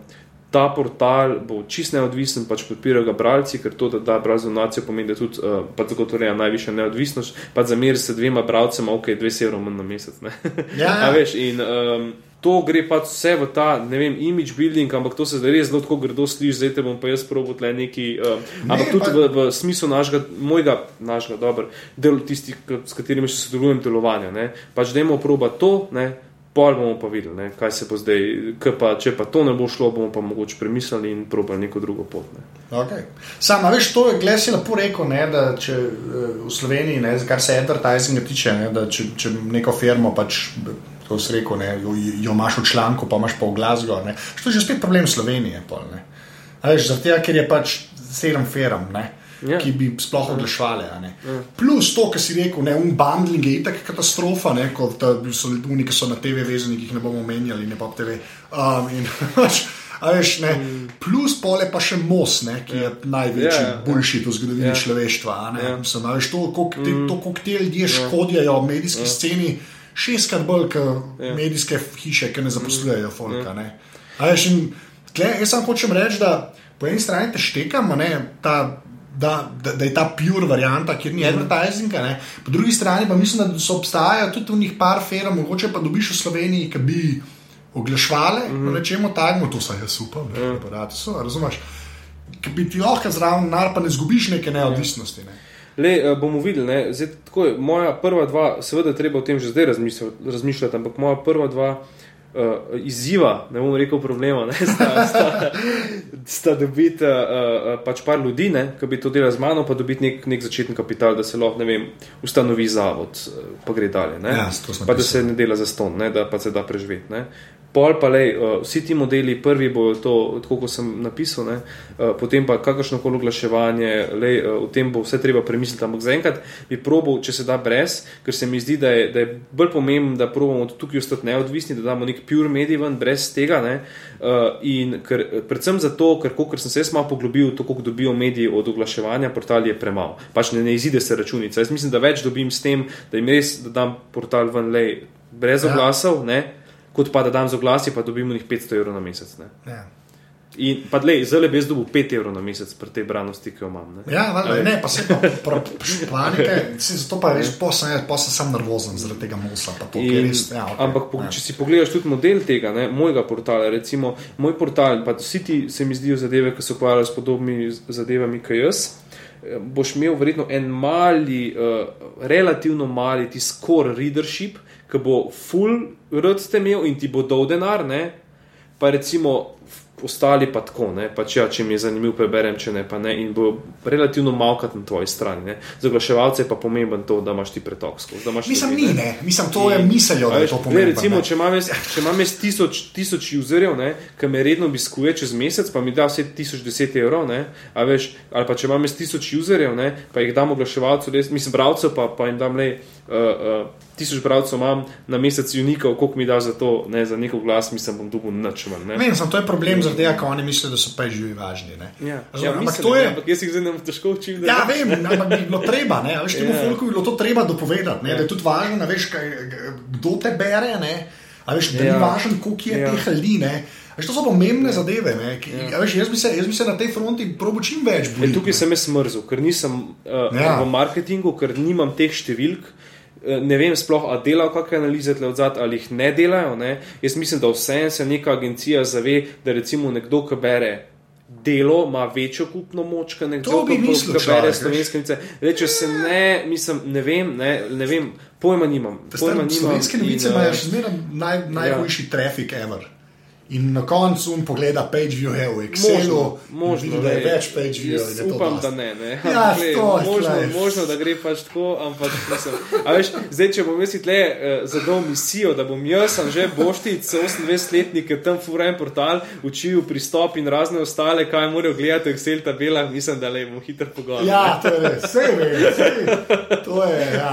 ta portal bo čist neodvisen, pač podpirajo ga bralci, ker to, da da bralci donacijo, pomeni, da tudi uh, pač zagotovlja najvišja neodvisnost, pa zameri se dvema bralcema, ok, 2 evrov manj na mesec. Ja, ja. [LAUGHS] veš, in, um, to gre pa vse v ta, ne vem, image building, ampak to se zdaj res zelo grdo sliši, zdaj te bom pa jaz probo tle neki. Uh, ne, ampak tudi pa... v, v smislu našega, mojega, našega, dobro, del tistih, s katerimi še sodelujem delovanja. Ne? Pač dajmo proba to, ne? pol bomo pa videli, ne? kaj se bo zdaj, pa, če pa to ne bo šlo, bomo pa mogoče premislili in probali neko drugo pot. Ne? Okay. Sam, veš, to je, glej, si lepo rekel, ne, da če v Sloveniji, ne, kar se advertisinga tiče, ne, da če, če neko firmo pač to si rekel, ne, jo, jo imaš v članku, pa imaš pa v glasgo. To je že spet problem Slovenije. Zato, ker je pač sedem firm. Yeah. Ja. Ki bi sploh oglašvali. Yeah. Ja. Plus to, kar si rekel, ne, um, bundling je itak katastrofa, ne, kot so ljudje, ki so na TV vezani, ki jih ne bomo omenjali, ne pa TV. Um, in, [LAUGHS] veš, ne, mm. Plus pole pa še most, ne, ki je največji yeah. boljši v zgodovini yeah. človeštva. Mislim, veš, to, koliko mm. te ljudje škodijo medijski yeah. sceni šestkrat bolj kot ja. medijske hiše, ki ne zaposlujejo folka. Ne. Jaz, tle, jaz samo hočem reči, da po eni strani te štekamo, da, da, da je ta pure varianta, kjer ni mm. advertising, ne. po drugi strani pa mislim, da so obstajajo tudi v njih par fera, mogoče pa dobiš v Sloveniji, ki bi oglašvali, mm. rečemo tako, to se jaz upam, da je to, razumeš. Ki bi ti lahko zraven, pa ne zgubiš neke neodvisnosti. Ne. Le, eh, bomo videli, Zdaj, tako, moja prva dva, seveda, treba o tem že zdaj razmišljati, ampak moja prva dva uh, izziva, ne bom rekel problema, ne, [LAUGHS] sta, sta, sta dobiti uh, pač par ljudi, ne, ki bi to delali z mano, pa dobiti nek, nek začetni kapital, da se lahko vem, ustanovi zavod, pa gre dalje. Ja, pa da se ne dela za ston, ne, da pa se da preživeti. Ne. Pol pa le, uh, vsi ti modeli, prvi bojo to, tako kot sem napisal, ne, uh, potem pa kakršno koli oglaševanje, le, uh, o tem bo vse treba premisliti. Ampak zaenkrat bi probil, če se da brez, ker se mi zdi, da je, da je bolj pomembno, da probamo tukaj ostati neodvisni, da damo nek pure medij ven brez tega. Ne, uh, in ker, predvsem zato, ker, ker sem se jaz malo poglobil, to, koliko dobijo mediji od oglaševanja, portal je premalo. Pač ne, ne izide se računica. Jaz mislim, da več dobim s tem, da jim res da dam portal ven, le, brez ja. oglasov. Ja kot pa da dam z oglasi, pa dobimo jih 500 evrov na mesec. Ja. In pa le, zelo bi jaz dobil 5 evrov na mesec pri tej branosti, ki jo imam. Ne? Ja, vale, ne, pa se pa španike, zato pa res posem, posem sem nervozen zaradi tega mosa. To, in, res, ja, okay, ampak ja. če si pogledaš tudi model tega, ne, mojega portala, recimo moj portal, pa vsi ti se mi zdijo zadeve, ki se ukvarjajo s podobnimi zadevami, kot jaz. Eh, boš imel verjetno en mali, uh, relativno mali, ti score readership, ki bo full rud ste imel in ti bo dal denar, ne? pa recimo ostali pa tako, pač, ja, če mi je zanimivo, preberem, če ne, pa ne, in bo relativno malkat na tvoji strani. Za oglaševalce je pa pomemben to, da imaš ti pretok skozi. Mislim, ni, ne, mislim, to je misel, da je to pomembno. Recimo, če imam jaz, če imam jaz tisoč, tisoč userjev, ki me redno obiskuje čez mesec, pa mi da vse tisoč deset evrov, ne, veš, ali pa če imam jaz tisoč userjev, ne, pa jih dam oglaševalcu, mislim, bravcev, pa, pa jim dam le. Uh, uh, tisoč bralcev imam na mesec unikov, koliko mi da za to, ne, za neko glas, mislim, bom dubov načrtoval. Ne, ne, to je problem zaradi tega, ker oni mislijo, da so pa živi važni. Ja, ja, ampak mislim, to je. Ampak jaz jih zdaj ne bom težko učil. Ja, vem, ampak bi bilo treba, ne, veš, temu ja. folku bi bilo to treba dopovedati, ne, ja. da je tudi važno, da veš, kaj, kdo te bere, ne, a veš, da ja. ni važno, koliko je ja. teh ljudi, ne. Veš, to so pomembne zadeve. Ki, ja. veš, jaz, bi se, jaz bi se na tej fronti probil čim več. Bolit, tukaj sem jaz smrzel, ker nisem uh, ja. v marketingu, ker nimam teh številk. Eh, ne vem, sploh ali delajo kakšne analize odzad, ali jih ne delajo. Ne? Jaz mislim, da vse se neka agencija zave, da recimo nekdo, ki bere. Delo ima večjo kupno moč, kot nekdo, ki bere slovenske novice. Reče se ne, mislim, ne vem, ne, ne vem pojma nimam. Pojma nimam slovenske novice imajo še zmeraj naj, najboljši ja. trafik ever. In na koncu um pogleda page view je v Excelu, možno, vidi, da je več page view. Jaz upam, da ne. ne. Ja, Glej, to, možno, glej. možno, da gre pač tako, ampak mislim. A veš, zdaj, če bom jaz tle uh, zadal misijo, da bom jaz, sem že boštic, 28-letnik, ki tam fura en portal, učil pristop in razne ostale, kaj morajo gledati v Excel tabelah, mislim, da le bom hitro pogovarjal. Ja, to je res, vse vse to je. Ja.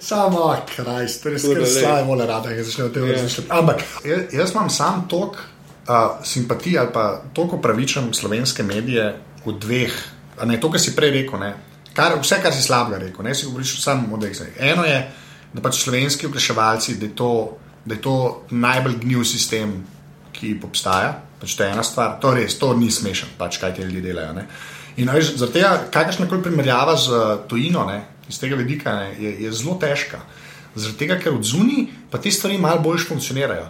Samo kraj, res Tako da, glej. slaje, mora rada, da začne o tem Ja. Ampak jaz, imam sam tok uh, simpatije ali pa toliko pravičen slovenske medije v dveh, ne to, kar si prej rekel, ne. Kar, vse, kar si slabega rekel, ne si govoriš samo o dveh. zdaj. Eno je, da pač slovenski oglaševalci, da je to, da je to najbolj gnil sistem, ki obstaja. Pač to je ena stvar, to res, to ni smešen, pač, kaj ti ljudje delajo. Ne. In veš, zaradi tega, kakršna koli primerjava z uh, tujino, ne, iz tega vidika, ne, je, je zelo težka. Zaradi tega, ker od zunaj pa te stvari malo bolj funkcionirajo.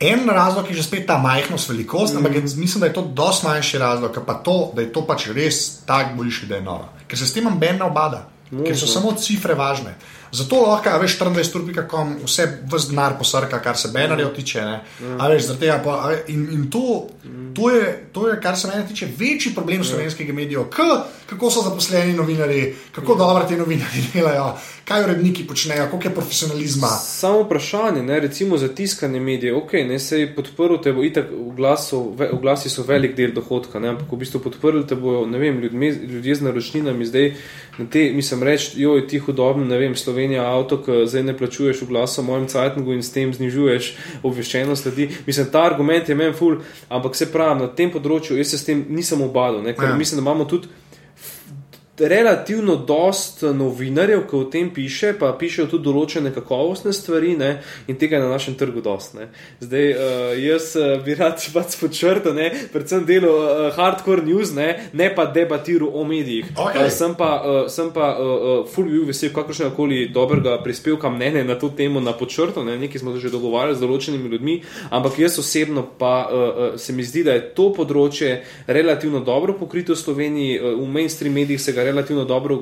En razlog je že spet ta majhnost, velikost, mm. ampak je, mislim, da je to dosti manjši razlog, pa to, da je to pač res tako boljši, da je noro. Ker se s tem amben ne obada, Možno. ker so samo cifre važne. Zato lahko, veš, 24.com vse vse denar posrka, kar se bannerjev tiče. Ne? A veš, tega pa, a in, in to, to, je, to je, kar se mene tiče, večji problem slovenskega medijev. K, kako so zaposleni novinari, kako dobro ti novinari [LAUGHS] delajo, kaj uredniki počnejo, koliko je profesionalizma. Samo vprašanje, ne, recimo za tiskane medije, ok, ne se je podprl, te bo itak oglasov, ve- oglasi so velik del dohodka, ne, ampak v bistvu podprli te bojo, ne vem, ljudje, ljudje z naročninami zdaj, na te, mislim, reči, jo je ti hudobno, ne vem, Slovenija avto, ki zdaj ne plačuješ v mojem cajtnigu in s tem znižuješ obveščenost ljudi. Mislim, ta argument je meni ful, ampak se pravi, na tem področju jaz se s tem nisem obadal, ne, ker ja. mislim, da imamo tudi relativno dost novinarjev, ki o tem piše, pa pišejo tudi določene kakovostne stvari, ne, in tega je na našem trgu dost. Ne. Zdaj, uh, jaz uh, bi rad [LAUGHS] pač podčrtal, ne, predvsem delo uh, hardcore news, ne, ne pa debatiral o medijih. Okej. Uh, sem pa, uh, sem pa uh, uh, full bil vesel kakršnega koli dobrega prispevka mnenja na to temo na podčrtu, ne, nekaj smo že dogovarjali z določenimi ljudmi, ampak jaz osebno pa uh, uh, se mi zdi, da je to področje relativno dobro pokrito v Sloveniji, uh, v mainstream medijih se ga relativno dobro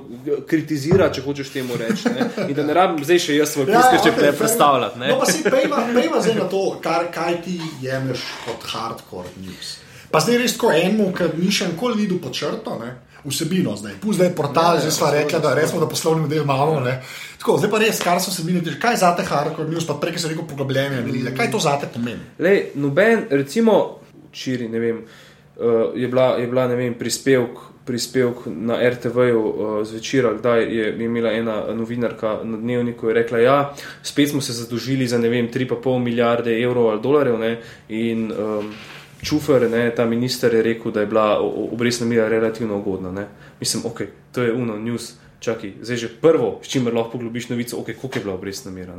kritizira, če hočeš temu reči. Ne. In da ne rabim zdaj še jaz svoj prispevek ja, okay, predstavljati. Ne. No, pa si pejma, pejma zdaj na to, kar, kaj ti jemliš kot hardcore news. Pa zdaj res tako enemu, ki ni še nikoli videl pod črto, ne? vsebino zdaj. Pust zdaj portal, Ne, zdaj smo rekli, da resmo, da poslovni model imamo. Ne? Tako, zdaj pa res, kar so vsebine, kaj za te hardcore news, pa prej ki se rekel poglobljene analize, kaj to za te pomeni? Lej, noben, recimo, včeraj, ne vem, uh, je bila, je bila ne vem, prispevk, prispevk na RTV-ju uh, zvečer, kdaj je, imela ena novinarka na dnevniku in rekla, ja, spet smo se zadolžili za ne vem, 3,5 milijarde evrov ali dolarjev. Ne, in, um, Čufer, ne, ta minister je rekel, da je bila obrestna mera relativno ugodna. Ne. Mislim, ok, to je uno, news. Čakaj, zdaj že prvo, s čimer lahko poglobiš novico, ok, koliko je bila obrestna mera.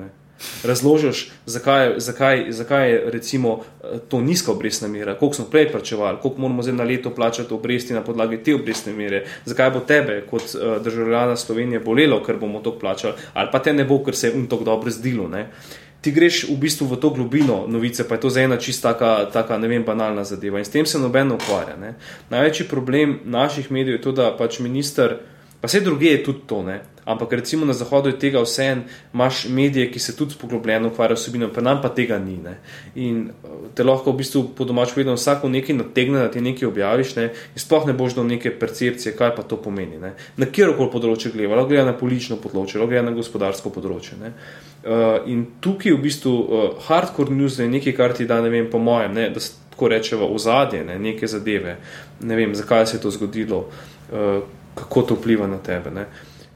Razložiš, zakaj, zakaj, zakaj je recimo eh, to nizka obrestna mera, koliko smo prej plačevali, koliko moramo zdaj na leto plačati obresti na podlagi te obrestne mere, zakaj bo tebe kot uh, državljana Slovenije bolelo, ker bomo to plačali, ali pa te ne bo, ker se je um tako dobro zdelo. Ne? Ti greš v bistvu v to globino novice, pa je to za ena čista taka, taka, ne vem, banalna zadeva in s tem se noben ukvarja. Ne? Največji problem naših medijev je to, da pač minister, pa vse druge je tudi to, ne? Ampak recimo na zahodu je tega vse, imaš medije, ki se tudi poglobljeno ukvarjajo vsebino, pa nam pa tega ni. Ne? In eh, te lahko v bistvu po domač povedano vsako nekaj nategne, da ti nekaj objaviš ne? in sploh ne boš do neke percepcije, kaj pa to pomeni. Ne? Na kjerkoli področje gleda, lahko gleda na politično področje, lahko gleda na gospodarsko področje. Ne? Uh, in tukaj v bistvu uh, hardcore news je nekaj, kar ti da, ne vem, po mojem, ne, da se tako rečeva ozadje, ne, neke zadeve, ne vem, zakaj se je to zgodilo, uh, kako to vpliva na tebe. Ne.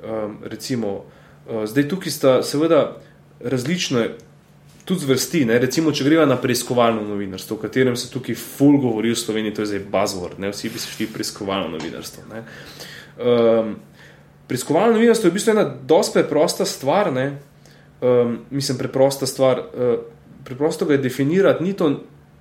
Um, recimo, uh, zdaj tukaj sta seveda različne tudi zvrsti, ne, recimo, če greva na preiskovalno novinarstvo, o katerem se tukaj ful govori v Sloveniji, to je zdaj buzzword, ne, vsi bi se šli preiskovalno novinarstvo. Ne. Um, preiskovalno novinarstvo je v bistvu ena dosti preprosta stvar, ne, um, mislim, preprosta stvar. Uh, preprosto ga je definirati, ni, to,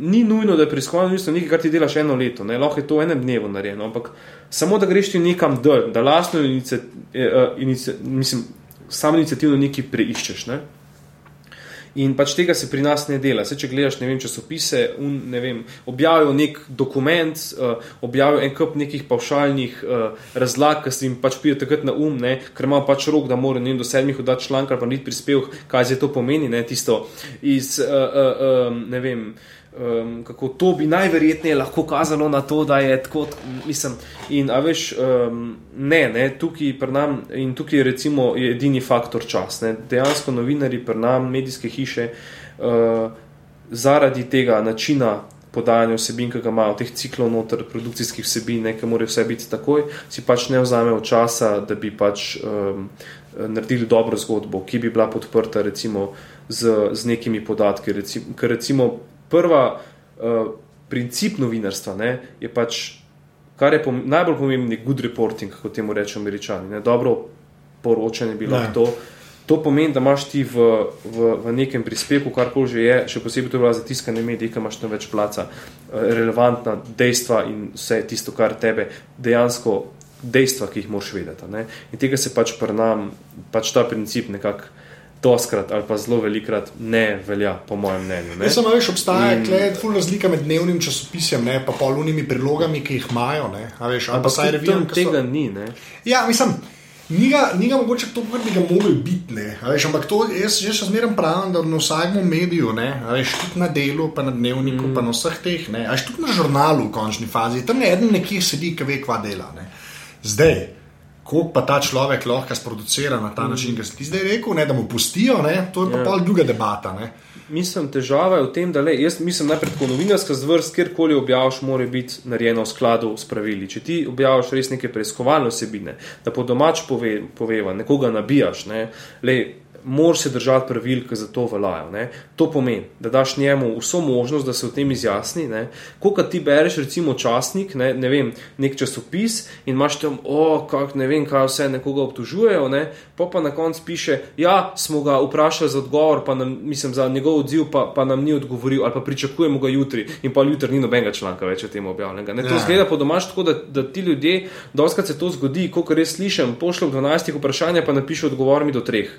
ni nujno, da je preiskovalno novinarstvo nekaj, kar ti delaš eno leto, ne? lahko je to v enem dnevu narejeno, ampak samo da greš ti nekam dol, da lastno inici, uh, inici, mislim, samo inicijativno nekaj preiščeš. Ne? In pač tega se pri nas ne dela. Se, če gledaš ne vem, časopise, un, ne vem, objavijo nek dokument, uh, objavijo en kup nekih pavšalnih uh, razlag, ki se jim pač pride takrat na um, ne, ker ima pač rok, da mora ne vem, do sedmih oddati članek ali pa niti prispevek, kaj se to pomeni, ne, tisto iz, uh, uh, uh, ne vem. Um, kako to bi najverjetneje lahko kazalo na to, da je tako, mislim. In, a veš, um, ne, ne, tukaj pri nam in tukaj recimo, je edini faktor čas. Ne. Dejansko novinari pri nam, medijske hiše, uh, zaradi tega načina podajanja vsebin, ki ga imajo, teh ciklov noter, produkcijskih vsebin, ki morajo vse biti takoj, si pač ne vzamejo časa, da bi pač um, naredili dobro zgodbo, ki bi bila podprta recimo z, z nekimi podatki. Recimo, ker recimo prva uh, princip novinarstva ne, je pač, kar je pom najbolj pomembni, good reporting, kot temu rečemo američani. Ne, dobro poročanje bi lahko to. To pomeni, da imaš ti v, v, v nekem prispevku, kar koli že je, še posebej to je za tiskane medije, ki imaš tam več placa, relevantna dejstva in vse tisto, kar tebe dejansko dejstva, ki jih moš vedeti. Ne? In tega se pač pri nam, pač ta princip nekako. Doskrat ali pa zelo velikrat ne velja, po mojem mnenju. Ne, samo veš, obstaja in... tukaj razlika med dnevnim časopisjem in polnimi prilogami, ki jih imajo. Ne, veš, ali pa saj revijo. Tega so... ni. Ne? Ja, mislim. Ni ga, ni ga mogoče to, kar bi ga mogli biti. Veš, ampak to, jaz že zmeraj pravim, da na vsakem mediju, veš, tudi na delu, pa na dnevniku, mm. pa na vseh teh, veš, tudi na žurnalu v končni fazi, tam ne eden nekje sedi, ki ve, kva dela. Ne. Zdaj, kako pa ta človek lahko sproducira na ta mm. način, ki si ti zdaj rekel, ne, da mu pustijo, ne, to je pa. Ja. druga debata. Ne. Mislim, težava je v tem, da le, jaz mislim najprej kot novinarska zvrst, kjerkoli objaviš, mora biti narejeno v skladu s pravili. Če ti objaviš res neke preiskovalne osebine, da po domač pove, poveva, nekoga nabijaš, ne, le, moraš se držati pravil, ki za to veljajo. Ne. To pomeni, da daš njemu vso možnost, da se o tem izjasni. Ko ti bereš, recimo, časnik, ne, ne vem, nek časopis in imaš tam, o, kak, ne vem, kaj vse nekoga obtožujejo, ne, pa pa na koncu piše, ja, smo ga vprašali za odgovor, pa nam, mislim, za njegov odziv, pa, pa nam ni odgovoril, ali pa pričakujemo ga jutri, in pa jutri ni nobenega članka več o tem objavljenega. Ne, to ja. zgleda po domač tako, da, da ti ljudje, doskrat se to zgodi, kot res slišim, pošljem 12 vprašanja, pa napišem odgovor mi do treh.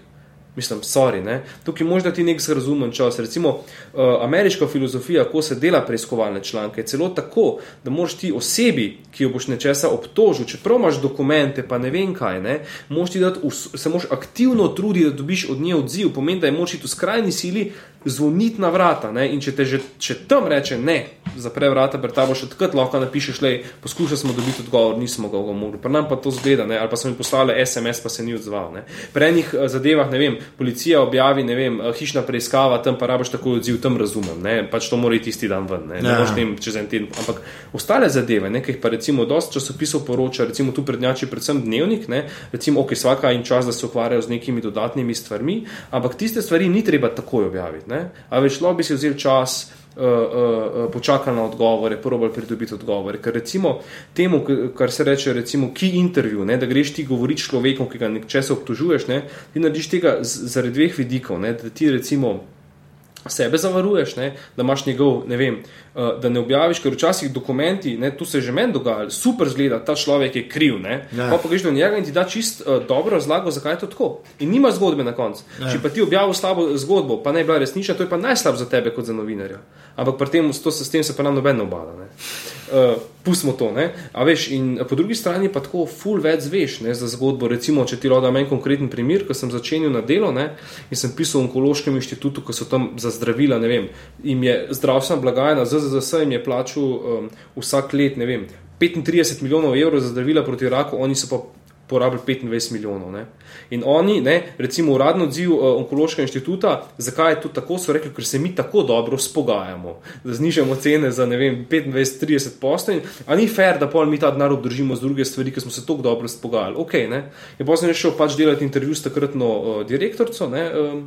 Mislim, sorry, ne? tukaj možda ti nek zrazumen čas. Recimo, uh, ameriška filozofija, ko se dela preiskovalne članke, je celo tako, da moš ti osebi, ki jo boš nečesa obtožil, čeprav imaš dokumente, pa ne vem kaj, ne, moš ti dati, se moš aktivno truditi, da dobiš od nje odziv, pomeni, da je moč iti v skrajni sili zvoniti na vrata. Ne? In če te že če tam reče ne, zapre vrata, pred tabo še takrat lahko napišeš, le poskušali smo dobiti odgovor, nismo ga mogli. Pri nam pa to zgleda, ne? ali pa so mi poslali SMS, pa se ni odzval. Ne? Pri enih eh, zadevah, ne vem, policija objavi, ne vem, eh, hišna preiskava, tam pa rabiš tako odziv, tam razumem, ne? pač to mora iti isti dan ven, ne, ne moreš tem čez en teden. Ampak ostale zadeve, nekaj pa recimo dosti časopisov poroča, recimo tu prednjači predvsem dnevnik, ne? recimo ok, svaka in čas, da se ukvarjajo z nekimi dodatnimi stvarmi, ampak tiste stvari ni treba takoj objaviti. Ne? A več lahko bi si vzel čas, uh, uh, počakal na odgovore, probal pridobiti odgovore. Ker recimo temu, kar se reče, recimo key interview, ne, da greš ti govoriti človekom, ki ga nečesa obtožuješ, ne, ti narediš tega zaradi dveh vidikov, ne, da ti recimo sebe zavaruješ, ne, da imaš njegov, ne vem, uh, da ne objaviš, ker včasih dokumenti, ne, tu se že meni dogajalo, super zgleda, ta človek je kriv, ne, ja. pa pogreš do njega in ti da čist uh, dobro razlago, zakaj je to tako. In nima zgodbe na koncu. Ja. Če pa ti objavil slabo zgodbo, pa ne bila resnična, to je pa najslab za tebe kot za novinarja. Ampak pri tem, to, s tem se pa nam noben obada. Ne. Uh, pustimo to. Ne? A veš, in po drugi strani pa tako full več zveš ne, za zgodbo. Recimo, če ti roda meni konkreten primer, ko sem začenil na delo ne, in sem pisal v onkološkem inštitutu, ko so tam za zdravila, ne vem, jim je zdravstvena blagajna, ZZS jim je plačal um, vsak let, ne vem, 35 milijonov evrov za zdravila proti raku, oni so pa porabili 25 milijonov. Ne. In oni, ne, recimo uradno odziv uh, onkološkega inštituta, zakaj je to tako, so rekli, ker se mi tako dobro spogajamo, da znižamo cene za 25-30 postelj, a ni fair, da pol mi ta denar obdržimo z druge stvari, ker smo se tako dobro spogajali. Ok, ne. Je pa sem šel pač delati intervju s takratno uh, direktorico, ne, um,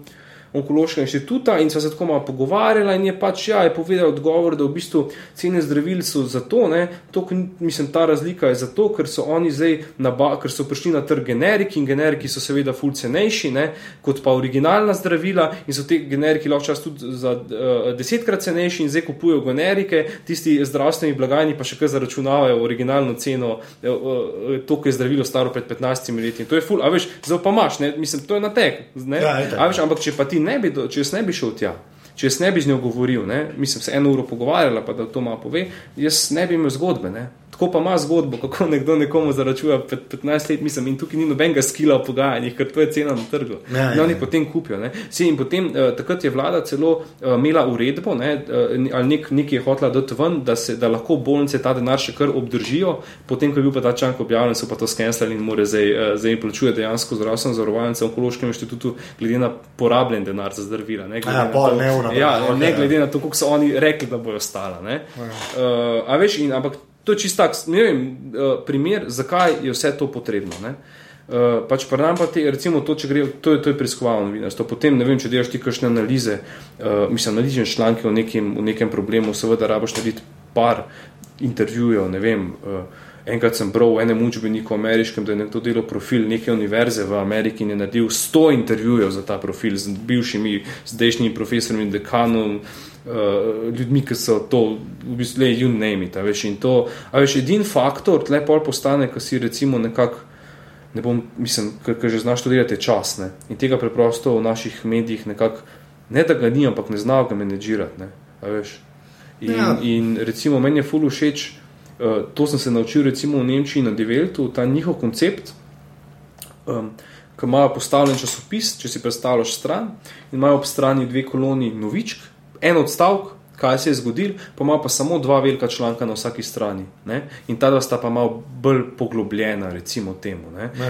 onkološkega inštituta in sva se tako malo pogovarjala in je pač ja, je povedal odgovor, da v bistvu cene zdravil so zato, ne, to, mislim, ta razlika je zato, ker so oni zdaj, naba, ker so prišli na trg generiki in generiki so seveda ful cenejši, ne, kot pa originalna zdravila in so te generiki lahko čas tudi za uh, desetkrat cenejši in zdaj kupujejo generike, tisti zdravstveni blagajni pa še kar zaračunavajo originalno ceno, uh, uh, to, ki je zdravilo staro pred 15 leti. To je ful, a veš, zdaj pa imaš, ne, mislim, to je na tek, ne, ja, a veš, ampak če pa ti ne bi, če jaz ne bi šel tja, če jaz ne bi z njo govoril, ne, mislim, se eno uro pogovarjala, pa da to malo pove, jaz ne bi imel zgodbe. Ne. Tako pa ima zgodbo, kako [LAUGHS] nekdo nekomu zaračuna 15 let, mislim, in tukaj ni nobenega skila v pogajanjih, ker to je cena na trgu. Ja, ja, oni ja. potem kupijo. Se, in potem, uh, takrat je vlada celo uh, imela uredbo, ne, uh, ali nek, nekaj je hotela dati ven, da, se, da lahko bolnice ta denar še kar obdržijo, potem, ko je bil pa ta članek objavljen, so pa to skenirali in more zdaj, uh, zdaj plačuje dejansko zdravstveno zavarovanje v onkološkem inštitutu, glede na porabljen denar za zdravila. Ne glede, ja, na, to, ne ja, ne glede na to, koliko so oni rekli, da bojo stala. Uh, a veš, in ampak. To je čist tak, ne vem, uh, primer, zakaj je vse to potrebno. Uh, pač pa nam pa te, recimo, to, če gre, to je, to je preiskovalno novinarstvo. Potem, ne vem, če delaš ti kakšne analize, uh, mislim, analiziš članke o nekem, o nekem problemu, seveda rabaš narediti par intervjujev, ne vem. Uh, Enkrat sem bral v enem učbeniku ameriškem, da je nekdo delal profil neke univerze v Ameriki in je naredil 100 intervjujev za ta profil z bivšimi, zdajšnjimi profesorji, dekanom, uh, uh, ljudmi, ki so to, v bistvu, le you name it. Veš, in to, a veš, edin faktor, tle pol postane, ko si recimo nekako, ne bom, mislim, ker že znaš to delati, čas. Ne? In tega preprosto v naših medijih nekako, ne da ga ni, ampak ne znajo ga menedžirati. In, ja. in recimo meni je fully všeč, uh, to sem se naučil recimo v Nemčiji na Develtu, ta njihov koncept. Um, Ko imajo postavljen časopis, če si predstavljaš stran, in imajo ob strani dve koloni novičk, en odstavek, kaj se je zgodil, pa ima pa samo dva velika članka na vsaki strani. Ne? In ta dva sta pa malo bolj poglobljena, recimo temu.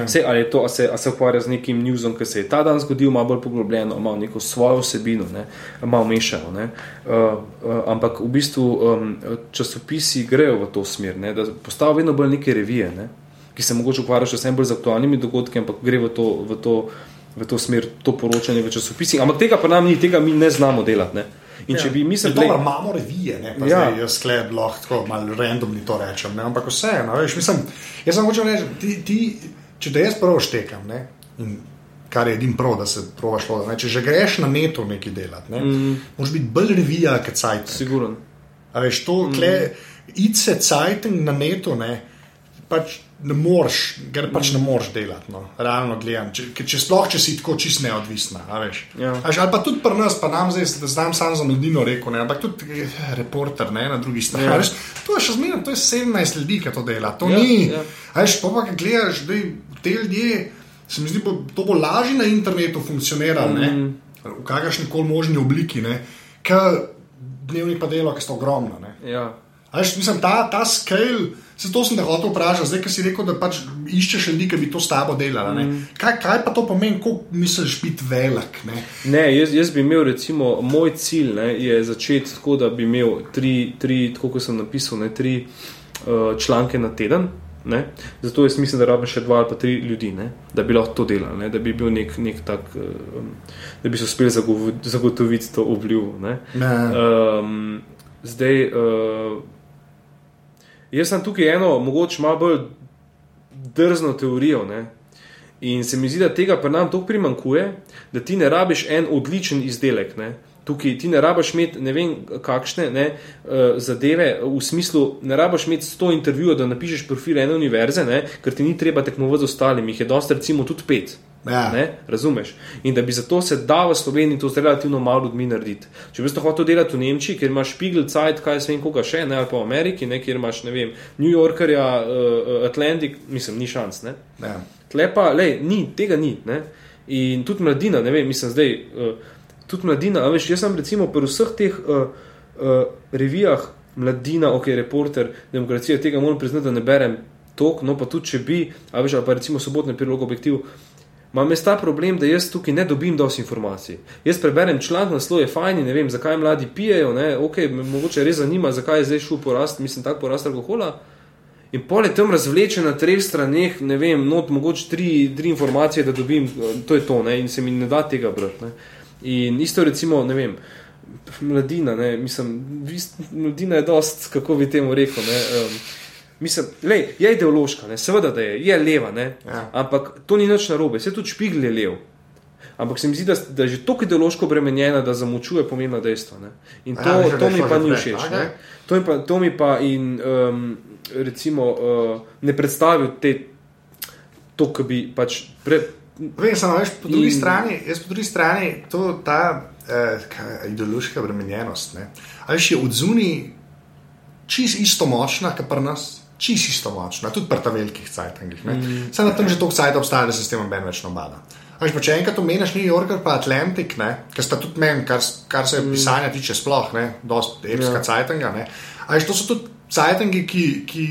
Vse, ali, to, ali, se, ali se ukvarja z nekim newsom, ki se je ta dan zgodil, malo bolj poglobljeno, malo neko svojo vsebino, ne? malo mešano. Uh, uh, ampak v bistvu um, časopisi grejo v to smer, ne? da postavijo vedno bolj neke revije. Ne? Ki se mogoče ukvarjajo še bolj z aktualnimi dogodki, ampak gre v to, v to, v to smer, to poročanje v časopisih. Ampak tega pa nam ni, tega mi ne znamo delati. Ne? In če ja. bi mislili, da imamo revije, ne pa ja. zdaj, jaz sklep lahko malo randomni to rečem, ne? ampak vseeno, veš, mislim, jaz sem hočel reči, ti, ti, če te jaz prvo štekam, ne? in kar je edin prav, da se provaš to, če že greš na neto nekaj delati, ne? mm. moraš biti bolj revija, kot cajt. Siguren. A veš, to, mm. kle, ice cajt na neto, ne, pač ne moreš, ker pač ne moreš delati, no, realno gledam. Če, če sploh, če si tako čist neodvisna. Ja. Až, ali pa tudi pri nas, pa nam zdaj, da znam sam za medino rekel, ne, ampak tudi eh, reporter ne, na drugi strani. Ja. Veš, to je še zmerno, to je 17 ljudi, ki to dela. To ja, ni. Ja. Až, pa pa, ki gledaš, da te ljudje, se mi zdi, bo, to bo lažje na internetu funkcionirati, mm. v kakršni koli možni obliki, ker dnevnik pa dela, ki so ogromna. Ja. Až, mislim, ta, ta scale. Zato sem te hotel vprašati, zdaj, ki si rekel, da pač iščeš ljudi, ki bi to s tabo delali. Mm. Kaj, kaj pa to pomeni, ko misliš biti velik? Ne? Ne, jaz, jaz bi imel, recimo, moj cilj ne, je začeti tako, da bi imel tri, tri tako kot sem napisal, ne, tri uh, članke na teden. Ne? Zato jaz mislim, da rabim še dva ali pa tri ljudi, ne? da bi lahko to delali, ne? da bi bil nek, nek tak, um, da bi se uspel zagotoviti to obljubo. Um, zdaj. Uh, Jaz sem tukaj eno, mogoče malo bolj drzno teorijo. Ne? In se mi zdi, da tega pri nam tako primankuje, da ti ne rabiš en odličen izdelek. Ne? Tukaj ti ne rabiš imeti ne vem kakšne ne, uh, zadeve, v smislu, ne rabiš imeti sto intervjujev, da napišeš profil ene univerze, ne, ker ti ni treba tekmovati z ostalimi, jih je dosti, recimo, tudi pet. Ja. Ne, razumeš? In da bi zato se da v Sloveniji to z relativno malo ljudmi narediti. Če bi to hotel delati v Nemčiji, kjer imaš Spiegel, Zeit, kaj se vem, koga še, ne, ali pa v Ameriki, ne, kjer imaš, ne vem, New Yorkerja, uh, Atlantic, mislim, ni šans. Ne. Ja. Tlepa, lej, ni, tega ni. Ne. In tudi mladina, ne vem, mislim, zdaj, uh, tudi mladina, veš, jaz sem recimo pri vseh teh uh, uh, revijah, mladina, ok, reporter, demokracija, tega moram priznati, da ne berem tok, no pa tudi če bi, a veš, ali pa recimo sobotni prilog objektiv, Imam jaz ta problem, da jaz tukaj ne dobim dosti informacij. Jaz preberem članek, naslov je fajn, ne vem, zakaj mladi pijejo, ne, ok, me mogoče res zanima, zakaj je zdaj šel porast, mislim, tak porast alkohola. In pol je tam razvlečen na treh straneh, ne vem, not, mogoče tri, tri informacije, da dobim, to je to, ne, in se mi ne da tega brati. In isto recimo, ne vem, mladina, ne, mislim, mladina je dost, kako bi temu rekel, ne, um, Mislim, lej, je ideološka, ne? seveda da je, je leva, ja. ampak to ni nič narobe, vse tudi špigl je lev. Ampak se mi zdi, da, da je že tako ideološko bremenjena, da zamučuje pomembna dejstva. Ne? In to, ja, to mi pa ni všeč. To, to mi pa in um, recimo uh, ne predstavil te, to, ki bi pač. Pre, Vem, samo veš, po drugi in... strani, jaz po drugi strani, to, ta, uh, ideološka obremenjenost. Ali še od zunaj čist isto močna, kot pri nas, čist isto močna, tudi pri velikih cajtangih. Mm. Saj na tem že toliko cajt obstaja, da se s tem ben več nobada. Až pa če enkrat omeniš New York pa Atlantik, ki sta tudi meni, kar, kar se mm. pisanja tiče, sploh ne, dosta evropska yeah. cajtanga. Až to so tudi cajtangi, ki. ki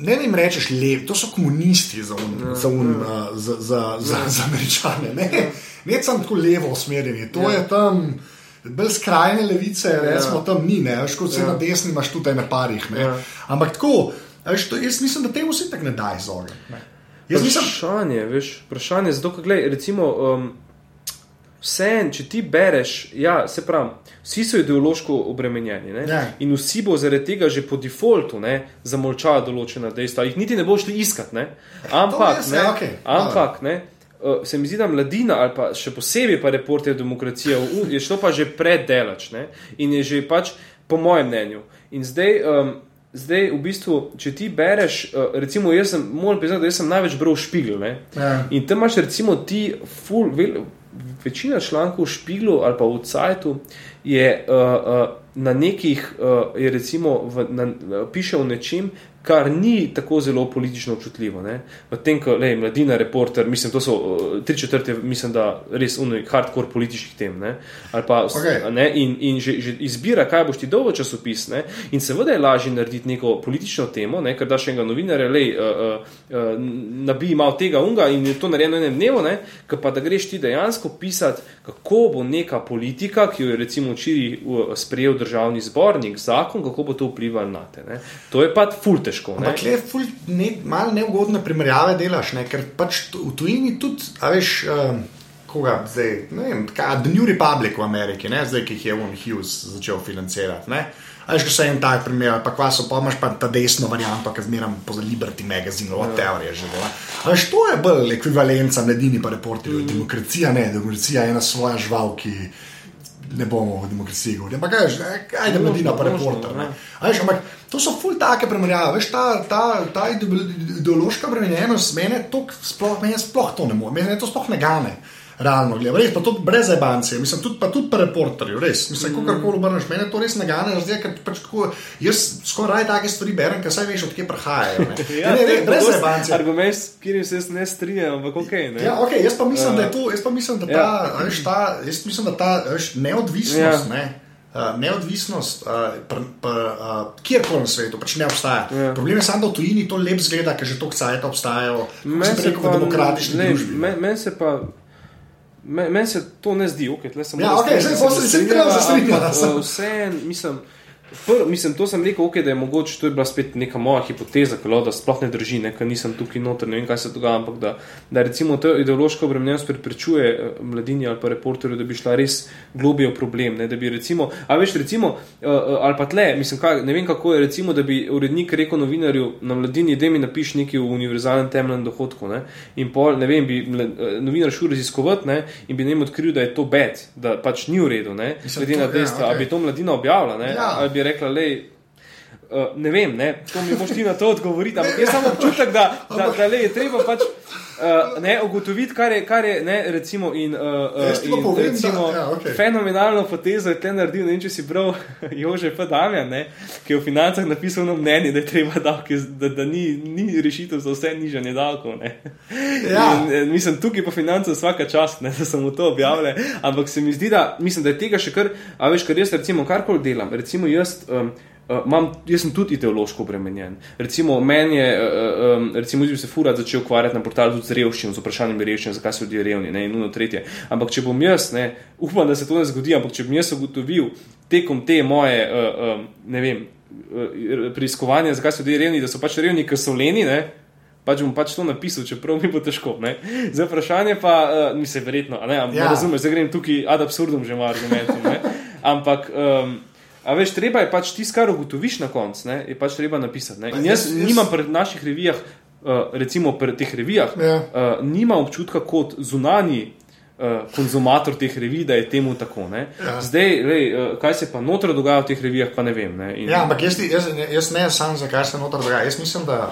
Ne vem, rečeš levi, to so komunisti za, un, ja, za, un, ja. za, za, za, za američane. Ne, ne sem tako levo usmerjen, to ja. je tam bolj skrajne levice, ja. resmo tam ni, ne, veš, kot se ja. na desni imaš tudi na parih. Ja. Ampak tako, veš, to, jaz mislim, da te vsi tako ne daj zoge. Vprašanje, veš, vprašanje, zato, kaj gledaj, recimo. Um, Vse, če ti bereš, ja, se pravi, vsi so ideološko obremenjeni ja. in vsi bo zaradi tega že po defaultu zamolčali določena dejstva, jih niti ne boš šli iskati. Ne? Ampak, ne, okay. ampak ne, uh, se mi zdi, da mladina ali pa še posebej pa reporter demokracije je šlo pa že predelač ne? in je že pač po mojem mnenju. In zdaj. Um, Zdaj, v bistvu, če ti bereš, uh, recimo, jaz sem, moram priznati, da sem največ bral špigel. Ja. In tam imaš, recimo, ti, ful, vel, večina člankov v špiglu ali pa v Cajtu je uh, uh, na nekih, uh, je recimo, v, na, piše o nečem, kar ni tako zelo politično občutljivo. V tem, ko je mladina, reporter, mislim, to so uh, tri četrte, mislim, da res unik, hardcore političnih tem. Ne? Pa, okay. ne? In, in že, že izbira, kaj boš ti dolgo časopis. Ne? In seveda je lažje narediti neko politično temo, ne? ker daš enega novinarja, le uh, uh, nabij malo tega unga in je to narejeno enem dnevu, ker pa da greš ti dejansko pisati, kako bo neka politika, ki jo je recimo včeraj sprejel državni zbornik, zakon, kako bo to vplivalo na te. Ne? To je pa fulte težko. Ampak le, ne, malo neugodne primerjave delaš, ne? ker pač v tujini tudi, a veš. Um, Koga zdaj, ne vem, kaj, The New Republic v Ameriki, ne, zdaj, ki jih je Owen Hughes začel financirati. Ko se en tak primer, pa kva so, pa imaš pa ta desno varianto, ki zmeram po Liberty magazine, od teorije že dela. Veš, to je bolj ekvivalenca mladini pa reporterju. Mm. Demokracija ne, demokracija je ena svoja žival, ki ne bomo v demokraciji govorili. Ampak kaj, je mladina pa reporter. Ampak To so ful take primerjave, veš, ta, ta, ta ideološka bremenjenost, mene, sploh, mene sploh to ne more, mene to sploh ne gane. Realno, gledaj, res pa tudi brez ebancije, mislim, tudi pa tudi pri reporterju, res, mislim, mm. kako obrneš, mene to res ne gane, zdaj, ker pač tako, jaz skoraj take stvari berem, ker saj veš, odkje prihajajo. [LAUGHS] Ne, ja, ne, ne, brez ebancije. Argument, s katerim se ne strinjam, ampak ok. Ne? Ja, ok, jaz pa mislim, da je to, jaz pa mislim, da ta, ja. veš, ta, jaz mislim, da ta, veš, neodvisnost, ja. ne. Uh, neodvisnost, uh, uh, kjerkoli na svetu, pač ne obstaja. Yeah. Ja. Problem je samo, da v tujini to lepo zgleda, ker že toliko cajt obstajajo, meni se pa demokratični družbi. Meni men se pa. Meni men se to ne zdi, okay, da se lahko strinjamo. Vse, mislim, Prv, mislim, to sem rekel, okay, da je mogoče, to je bila spet neka moja hipoteza, kolo, da sploh ne drži, ne, ker nisem tukaj noter, ne vem, kaj se dogaja, ampak da, da recimo to ideološko obremenjenost preprečuje eh, mladini ali pa reporterju, da bi šla res globje v problem. Ne, da bi recimo, a veš, recimo, uh, ali pa tle, mislim, kaj, ne vem, kako je, recimo, da bi urednik rekel novinarju na mladini, da mi napiš nekaj v univerzalnem temeljnem dohodku. Ne, in pol, ne vem, bi novinar šel raziskovati ne, in bi ne odkril, da je to bed, da pač ni v redu, ne, glede na dejstvo, ja, okay. ali bi to mladina objavila. Ne, ja bi rekla, le. Uh, eh, ne vem, ne, to mi boš ti na to odgovoriti, ampak jaz samo občutek, da, da, da le, je treba pač uh, ne, ugotoviti, kar je, kar je ne, recimo, in, uh, in povem, recimo, da, ja, okay. fenomenalno potezo je te naredil. Ne vem, če si bral [LAUGHS] Jože P. Damjan, ne, ki je v financah napisal na mnenje, da, treba davke, da, da ni, ni rešitev za vse nižanje davkov. Ja. In, mislim, tukaj po financah vsaka čast, ne, da sem to objavil, ampak se mi zdi, da, mislim, da je tega še kar, a veš, kar jaz recimo karkoli delam, recimo jaz. Um, Uh, mam, jaz sem tudi ideološko obremenjen. Recimo, meni je, uh, um, recimo, se furat začel ukvarjati na portalu tudi z revščino, z vprašanjem revščine, zakaj so ljudje revni, ne, in nuno tretje. Ampak, če bom jaz, ne, [LAUGHS] upam, da se to ne zgodi, ampak če bom jaz ugotovil tekom te moje, uh, um, ne vem, uh, preiskovanja, zakaj so ljudje revni, da so pač revni, ker so leni, ne, pač bom pač to napisal, čeprav mi bo težko. Ne. Za vprašanje pa, uh, mi se verjetno, ne, ja. razumeš, zdaj grem tukaj ad absurdum že ima argumentom, [LAUGHS] ampak. Um, A veš, treba je pač tisto, kar ugotoviš na koncu, je pač treba napisati. In jaz, jaz nimam pred naših revijah, uh, recimo pred teh revijah, ja. uh, nimam občutka kot zunani. Uh, konzumator teh revij, da je temu tako. Ja. Zdaj, lej, uh, kaj se pa noter dogaja v teh revijah, pa ne vem. Ne? In... Ja, ampak jaz, jaz, jaz ne znam, zakaj se noter dogaja. Jaz mislim, da,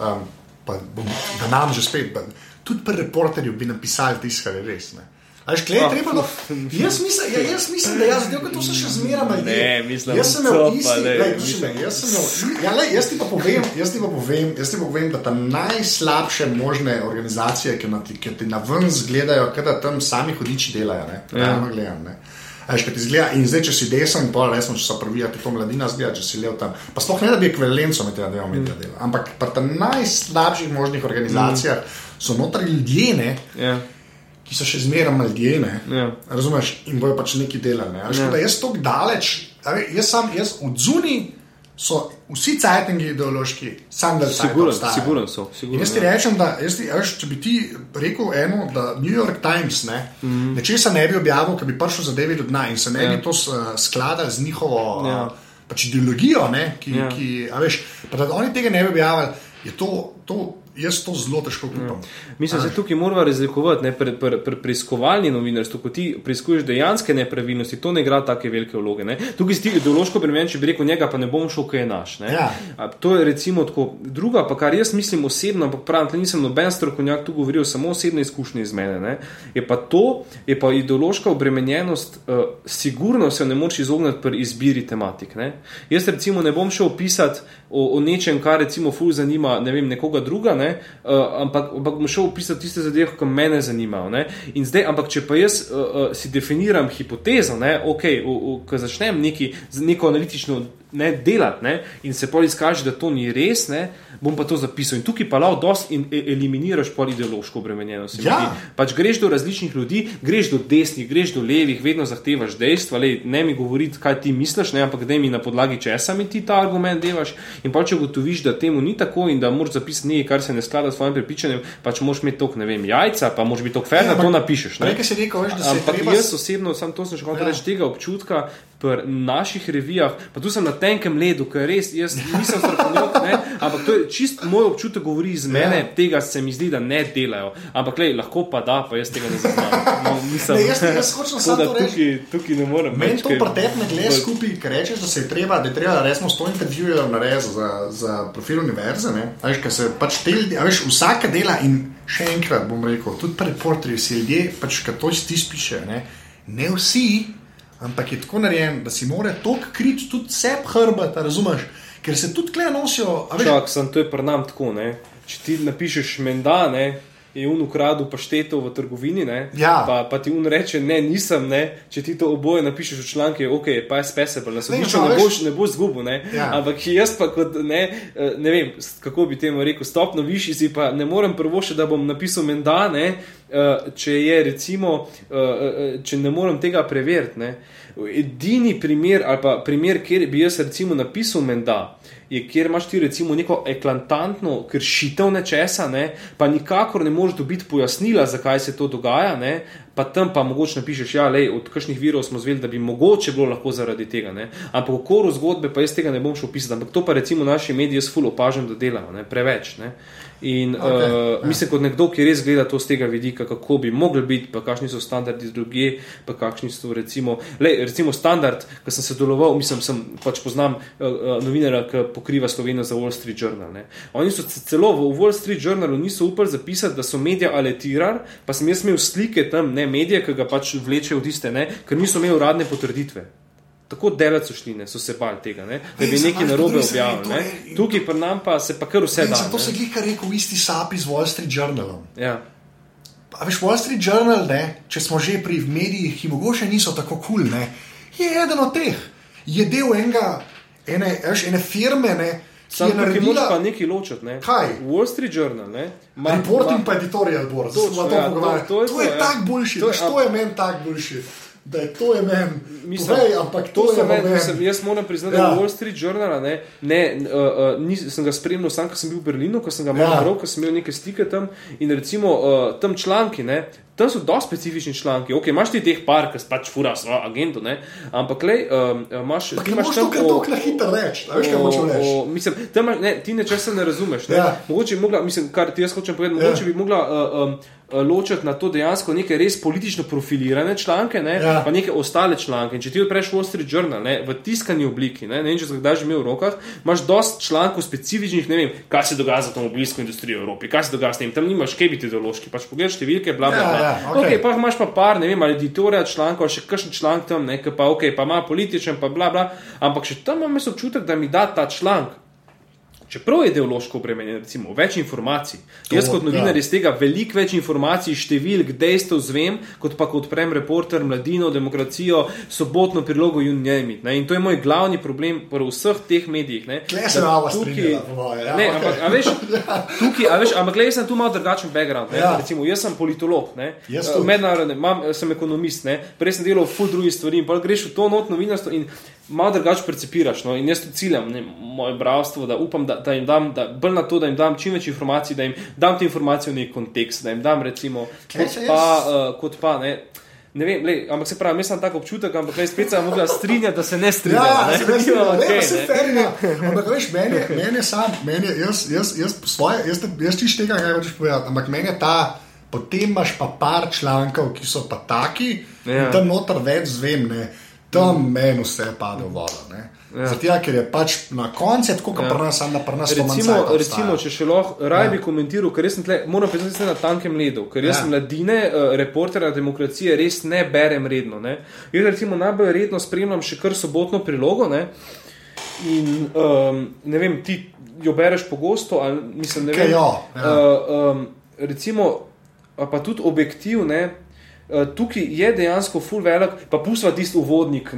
um, bom, da nam že spet, pa, tudi pri reporterju bi napisali tisto, kar je res. Ne? Až klej, Ah, treba. do- Jaz mislim, ja, jaz mislim, da jaz, zdaj, to se še zmeraj ljudje. Ne, mislim, jaz sem imel isti, ne, mislim. jaz sem imel, ja, lej, jaz ti pa povem, jaz ti pa povem, jaz ti pa povem, da ta najslabše možne organizacije, ki, na, ti- ki ti na ven zgledajo, kot da tam sami hodiči delajo, ne, realno gledam, ne. A Veš, kaj ti zgleda, in zdaj, če si desen, pa resno, če se pravijati, to mladina zgleda, če si lev tam. Pa sploh ne, da bi ekvivalenco med tega dvema medija dela. Ampak pri najslabših možnih organizacijah so notri ljudje, ne, Ja. Ki so še zmeraj ljudje. Ja. Razumeš? In bojo pač neki delali. Ne? Ja. Da jaz tako daleč, ve, jaz sam, jaz od zunaj so vsi cajtingi ideološki, sam da Siguren, siguren so. In Siguren, jaz ti ja. rečem, da jaz ti, veš, če bi ti rekel eno, da New York Times ne, mm. -hmm. nečesa ne bi objavil, ki bi prišel za devet do dna in se ne Ja. bi to skladal z njihovo Ja. ja. pač ideologijo, ne, ki, Ja. ja. ki, veš, pa da oni tega ne bi objavili, je to, to jaz to zelo težko kupam. Ja. Mislim, da tukaj moramo razlikovati ne, pri, pri, pri preiskovalni novinarstvu, ko ti preiskuješ dejanske nepravilnosti, to ne igra tako velike vloge. Ne. Tukaj si ti ideološko bremen, če bi rekel njega, pa ne bom šel, kaj je naš. Ne. Ja. A, To je recimo tako. Druga, pa kar jaz mislim osebno, ampak pravim, da nisem noben strokovnjak tu govoril, samo osebne izkušnje iz mene. Ne. Je pa to, je pa ideološka obremenjenost, uh, sigurno se ne moreš izogniti pri izbiri tematik. Ne. Jaz recimo ne bom šel pisati o, o nečem, kar recimo ful zanima ne vem, nekoga druga, ne, uh, ampak, ampak bom šel pisati tiste zadeve, ki me zanimajo. Ne. In zdaj, ampak če pa jaz uh, uh, si definiram hipotezo, ne, v, ko začnem neki, neko analitično ne, delati ne, in se pol izkaže, da to ni res, ne, bom pa to zapisal. In tukaj pa lahko dosti in, e, eliminiraš pol ideološko obremenjenost. Ja. zdi. Pač greš do različnih ljudi, greš do desnih, greš do levih, vedno zahtevaš dejstva. Lej, ne mi govoriti, kaj ti misliš, ne, ampak da mi na podlagi česa mi ti ta argument delaš. In pa če ugotoviš, da temu ni tako in da moraš zapisati nekaj, kar se ne sklada s svojim prepričanjem, pač moraš imeti tok, ne vem, jajca, pa moraš biti tok fer, Ja, da to napišeš. Ne. Ki si rekel, veš, da se Ampak treba jaz osebno, sam to sem še hotel Ja. reči, tega občutka pri naših revijah, pa tu sem na tenkem ledu, ker res jaz nisem strokovnjak, ampak to je čist moj občutek, govori iz mene, Ja. tega se mi zdi, da ne delajo. Ampak lej, lahko pa da, pa jaz tega ne zaznam. No, mislim, Ne, jaz- jaz hočem samo to reči. tukaj, tukaj ne morem. Meni to glede bolj- skupaj, ker rečeš, da se je treba, da je treba resno s to intervjujem narediti za, za profil univerze. ne. A Veš, ker se pač te a veš, vsaka dela in še enkrat bom rekel, tudi pri reporterjih si ljudje, pač kad to ti spiše, ne, ne vsi, ampak je tako narejen, da si more toliko kriti tudi seb hrbata, razumeš? Ker se tudi kle nosijo, a veš, Čak, sem to je pri nam tako. Ne? Če ti napišeš menda, ne, je un ukradel pašteto v trgovini, ne, Ja. pa, pa ti un reče, ne, nisem, ne, če ti to oboje napišeš v članke, ok, pa je spesebel, na sodišču ne veš- boš, ne boš zgubil, ne. Ja. Ampak jaz pa kot ne, eh, ne vem, kako bi temu rekel, stopno višji si pa ne morem prvo še, da bom napisal menda, ne, eh, če je recimo, eh, če ne morem tega preveriti, ne. Edini primer, ali pa primer, kjer bi jaz recimo napisal menda, je, kjer imaš ti recimo neko eklatantno kršitev nečesa, ne, pa nikakor ne moreš dobiti pojasnila, zakaj se to dogaja, ne, pa tam pa mogoče napišeš, ja, lej, od kakšnih virov smo zvedeli, da bi mogoče bilo lahko zaradi tega. Ne. Ampak v koru zgodbe pa jaz tega ne bom šel pisati, ampak to pa recimo naši mediji jaz ful opažam, da delajo, ne, preveč. Ne. In okay, uh, ja. mislim, kot nekdo, ki res gleda to z tega vidika, kako bi mogli biti, pa kakšni so standardi druge, pa kakšni so recimo, lej, recimo standard, ki sem sodeloval, mislim, sem pač poznam uh, uh, novinarja, ki pokriva Slovenijo za Wall Street Journal. Ne. Oni so celo v Wall Street Journalu niso upali zapisati, da so medije aletirali, pa sem jaz imel slike tam, ne medije, ki ga pač vlečejo v tiste, ne, ker niso imeli uradne potrditve. Tako delac so šli, ne, so se bali tega, ne, da bi nekaj narobe objavili. to ne. Tukaj pri nam pa se pa kar vse da. ne. se glika rekel isti sap iz Wall Street Journala. Ja. A veš, Wall Street Journal, ne, če smo že pri medijih, ki mogoče niso tako kul, cool, je eden od teh. Je del enega, ene, a veš, ene firme, ne, Sam je tukaj moraš naredila pa nekaj ločiti. Ne? Kaj? Wall Street Journal. Ne? Ma, reporting ma- pa editorial board. To, ja, ja, to- to, to je to to, je ja. tak boljši, To to, je- to je meni tak boljši. Da je to je meni. Mislim, Povej, ampak to, to je meni, mislim, jaz moram priznati, Ja. da ja. Wall Street Journal, ne, ne, uh, uh, nis, sem ga spremljal, sam, ko sem bil v Berlinu, ko sem ga malo Ja. bral, ko sem imel neke stike tam in recimo uh, tam članki, ne, tam so dosti specifični članki. Ok, imaš ti teh par, ki pač fura svojo agento, ne, ampak lej, um, imaš, Ampak ne moreš to kar tako na hitro reči. Veš, kaj hočem reči? Mislim, tam, ne, ti nečesa ne razumeš. Ne? Ja. Mogoče bi mogla, mislim, kar ti jaz hočem povedati, mogoče Ja. bi mogla uh, um, ločiti na to dejansko neke res politično profilirane članke, ne, Ja. pa neke ostale članke. In če ti odpreš Wall Street Journal ne, v tiskani obliki, ne, ne vem, če si ga kdaj že imel v rokah, imaš dosti člankov specifičnih, ne vem, kaj se dogaja z avtomobilsko industrijo v Evropi, kaj se dogaja s tem, tam nimaš kaj biti ideološki, pač pogledaš številke, bla, bla, Ja, bla. ja, ja, okay. Okay, pa imaš pa par, ne vem, ali editorja člankov, še kakšen članek tam, ne, pa, okay, pa ima političen, pa bla bla. Ampak še tam imam občutek, da mi da ta članek. Čeprav je ideološko obremenjen, recimo, več informacij. To, Jaz, kot novinar, ja. iz tega veliko več informacij, številk, dejstev zvem, kot pa kot odprem reporter, mladino, demokracijo, sobotno prilogo Junjemit. In to je moj glavni problem pri vseh teh medijih. ne, Kle se tukaj- strinjava, po moje, ja, Ne, ampak, a veš, [LAUGHS] tukaj, a veš, ampak gled, jaz sem tu malo drugačen background. Ne? Ja. Recimo, jaz sem politolog, ne? Eh, imam, sem ekonomist, ne? prej sem delal ful drugih stvari in pa greš v to not novinarstvo in malo drugače percipiraš. No? In jaz tu ciljam ne, moje bravstvo, da upam, da, da jim dam, da, bolj na to, da jim dam čim več informacij, da jim dam te informacije v nek kontekst, da jim dam recimo, kot pa, jaz- uh, kot pa ne. Ne vem, lej, ampak se pravi, jaz sem tako občutek, ampak lej, spet sem mogla strinjati, da se ne strinjam. Ja, ne. se [LAUGHS] ne strinjam, ne, se ne. strinjam. Ampak veš, meni meni je sam, meni je, jaz, jaz, jaz, svoje, jaz, jaz čiš tega, kaj hočeš povedati, ampak meni je ta, potem imaš pa par člankov, ki so pa taki, Ja. ja. tam noter več zvem, ne, tam meni vse pade v vodo. ne. Zato, ja, ker je pač na koncu tako, kot Ja. pri nas, da pri nas Recimo, recimo, če še lahko, raj Ja. bi komentiral, ker res sem tle, moram priznati, da sem na tankem ledu, ker jaz Ja. ja. mladine, uh, reporterja demokracije, res ne berem redno. Ne. Jaz recimo najbolj redno spremljam še kar sobotno prilogo. Ne. In um, ne vem, ti jo bereš pogosto, ali mislim, ne Kaj vem. jo, ja. uh, um, recimo, pa tudi objektiv. Ne, tukaj je dejansko full velik, pa pustva tisti uvodnik,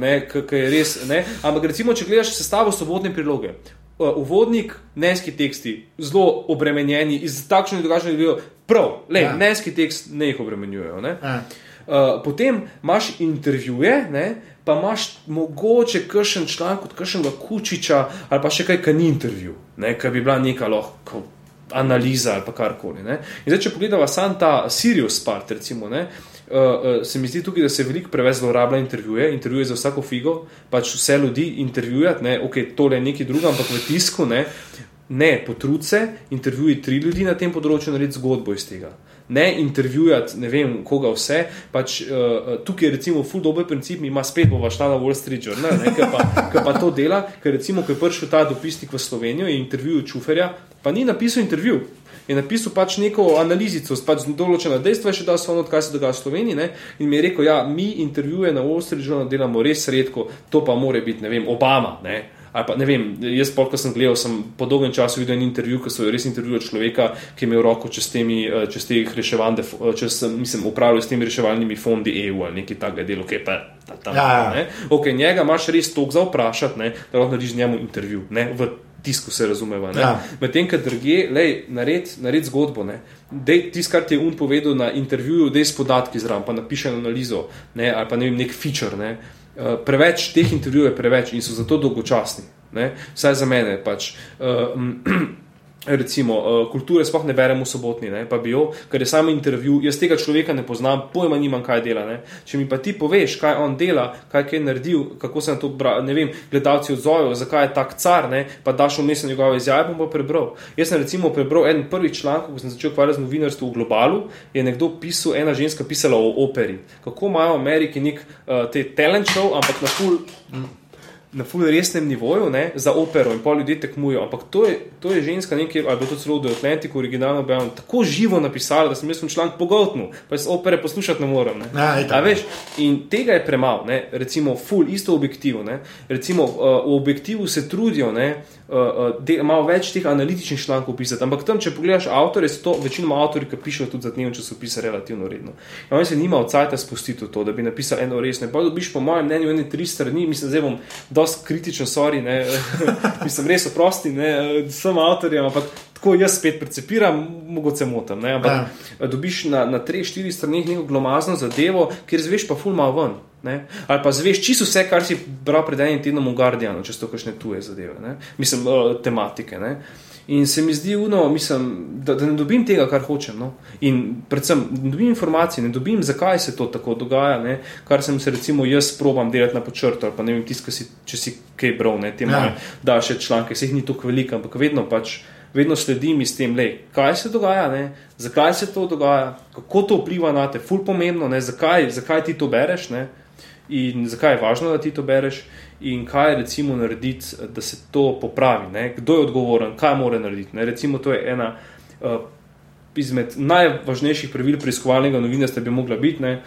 ki je res. Ne? Ampak recimo, če gledaš sestavo sobotne priloge, uh, uvodnik, neski teksti, zelo obremenjeni, iz takšnih in drugačnih ljudi, prav, le, Ja. neski tekst ne jih obremenjujejo. Ne? Ja. Uh, potem imaš intervjuje, ne? pa imaš mogoče kakšen članek od kakšnega Kučiča ali pa še kaj, kar ni intervju, ki bi bila neka lahko. Analiza ali karkoli. In zdaj, če pogledamo samo ta Sirius part, recimo, ne, uh, se mi zdi tukaj, da se veliko preveč zlorablja intervjuje, intervjuje za vsako figo, pač vse ljudi intervjujati, ne, ok, tole je nekaj drugega, ampak v tisku ne, ne potrud se, intervjuji tri ljudi na tem področju, naredi zgodbo iz tega. Ne intervjujati, ne vem, koga vse. Pač, uh, tukaj je recimo full dober princip, ima spet bova šla na Wall Street Journal, ne, ki pa, ki pa to dela, ker recimo, ko je prišel ta dopisnik v Slovenijo in intervjujal Čuferja, pa ni napisal intervju. Je napisal pač neko analizico, pač določena dejstva, je še dal svoje, kaj se dogaja v Sloveniji. Ne? In mi je rekel, ja, mi intervjuje na Wall Street Journal delamo res redko, to pa more biti, ne vem, Obama. Ne? Ali pa ne vem, jaz pa, ko sem gledal, sem po dolgem času videl en intervju, ki so res intervjuvali človeka, ki je imel roko čez, temi, eh, čez te reševalne, čez, mislim, upravljal s temi reševalnimi fondi EU ali nekaj takega delo, ki je pa ta, tam. Ja, ja. Ok, njega imaš res toliko za vprašati, ne, da lahko narediš njemu intervju. Ne, v tisku se razumeva. Ja. Medtem, ker drugje, lej, nared, nared zgodbo. Tisto, kar ti je un povedal na intervjuju, da je s podatki zraven, pa napiše analizo, ne, ali pa ne vem, nek feature. Ne. Uh, preveč teh intervjujev je preveč in so zato dolgočasni. Ne. Vsaj za mene pač. Uh, [CLEARS THROAT] Recimo, uh, kulture sploh ne beremo v sobotni, ne, pa bi jo, ker je samo intervju, jaz tega človeka ne poznam, pojma nimam, kaj dela. Ne. Če mi pa ti poveš, kaj on dela, kaj je naredil, kako se na to, bra, ne vem, gledalci odzovejo, zakaj je tak car, ne, pa daš vmes njegove izjave, bom pa prebral. Jaz sem recimo prebral en prvi članek, ko sem začel ukvarjati z novinarstvom v globalu, je nekdo pisal, ena ženska pisala o operi, kako imajo v Ameriki nek uh, te talent show, ampak na full na ful resnem nivoju ne, za opero in pol ljudi tekmujo. Ampak to je, to je ženska nekaj, ali pa to celo v Atlantiku originalno objavljeno, tako živo napisala, da sem jaz sem članek pogotnil, pa jaz opere poslušati ne morem. Ne. Ja, itak. A veš, in tega je premalo, recimo ful, isto objektivo, ne, recimo uh, v objektivu se trudijo, ne, uh, de, malo več teh analitičnih člankov pisati, ampak tam, če pogledaš avtorje, so to večinoma avtori, ki pišejo tudi za dnevne časopise relativno redno. In oni se nima od cajta spustiti v to, da bi napisal eno resno. Pa dobiš po mojem mnenju ene tri strani, mislim, zdaj bom dosti kritičen, sorry, ne, [LAUGHS] mislim, res oprosti, ne, sem avtorjem, ampak tako jaz spet percepiram, mogoče motam, ne, ampak ja. dobiš na, na treh, štirih straneh neko glomazno zadevo, kjer zveš pa ful malo ven. Ne? Ali pa zveš čisto vse, kar si bral pred enim tednom v Guardianu, če so to kakšne tuje zadeve, ne? mislim, uh, tematike. Ne? In se mi zdi, uno, mislim, da, da ne dobim tega, kar hočem. No? In predvsem ne dobim informacij, ne dobim, zakaj se to tako dogaja, ne? kar sem se recimo jaz probam delati na počrtu, ali pa ne vem, tisk, si, če si kaj bral, ne te ja. daljše članke, se jih ni tako veliko, ampak vedno pač. Vedno sledim s tem, lej, kaj se dogaja, ne? zakaj se to dogaja, kako to vpliva na te, ful pomembno, zakaj, zakaj ti to bereš ne? in zakaj je važno, da ti to bereš, in kaj recimo narediti, da se to popravi, ne? kdo je odgovoren, kaj mora narediti. Ne? Recimo, to je ena uh, izmed najvažnejših pravil preiskovalnega novinarstva bi mogla biti, ne,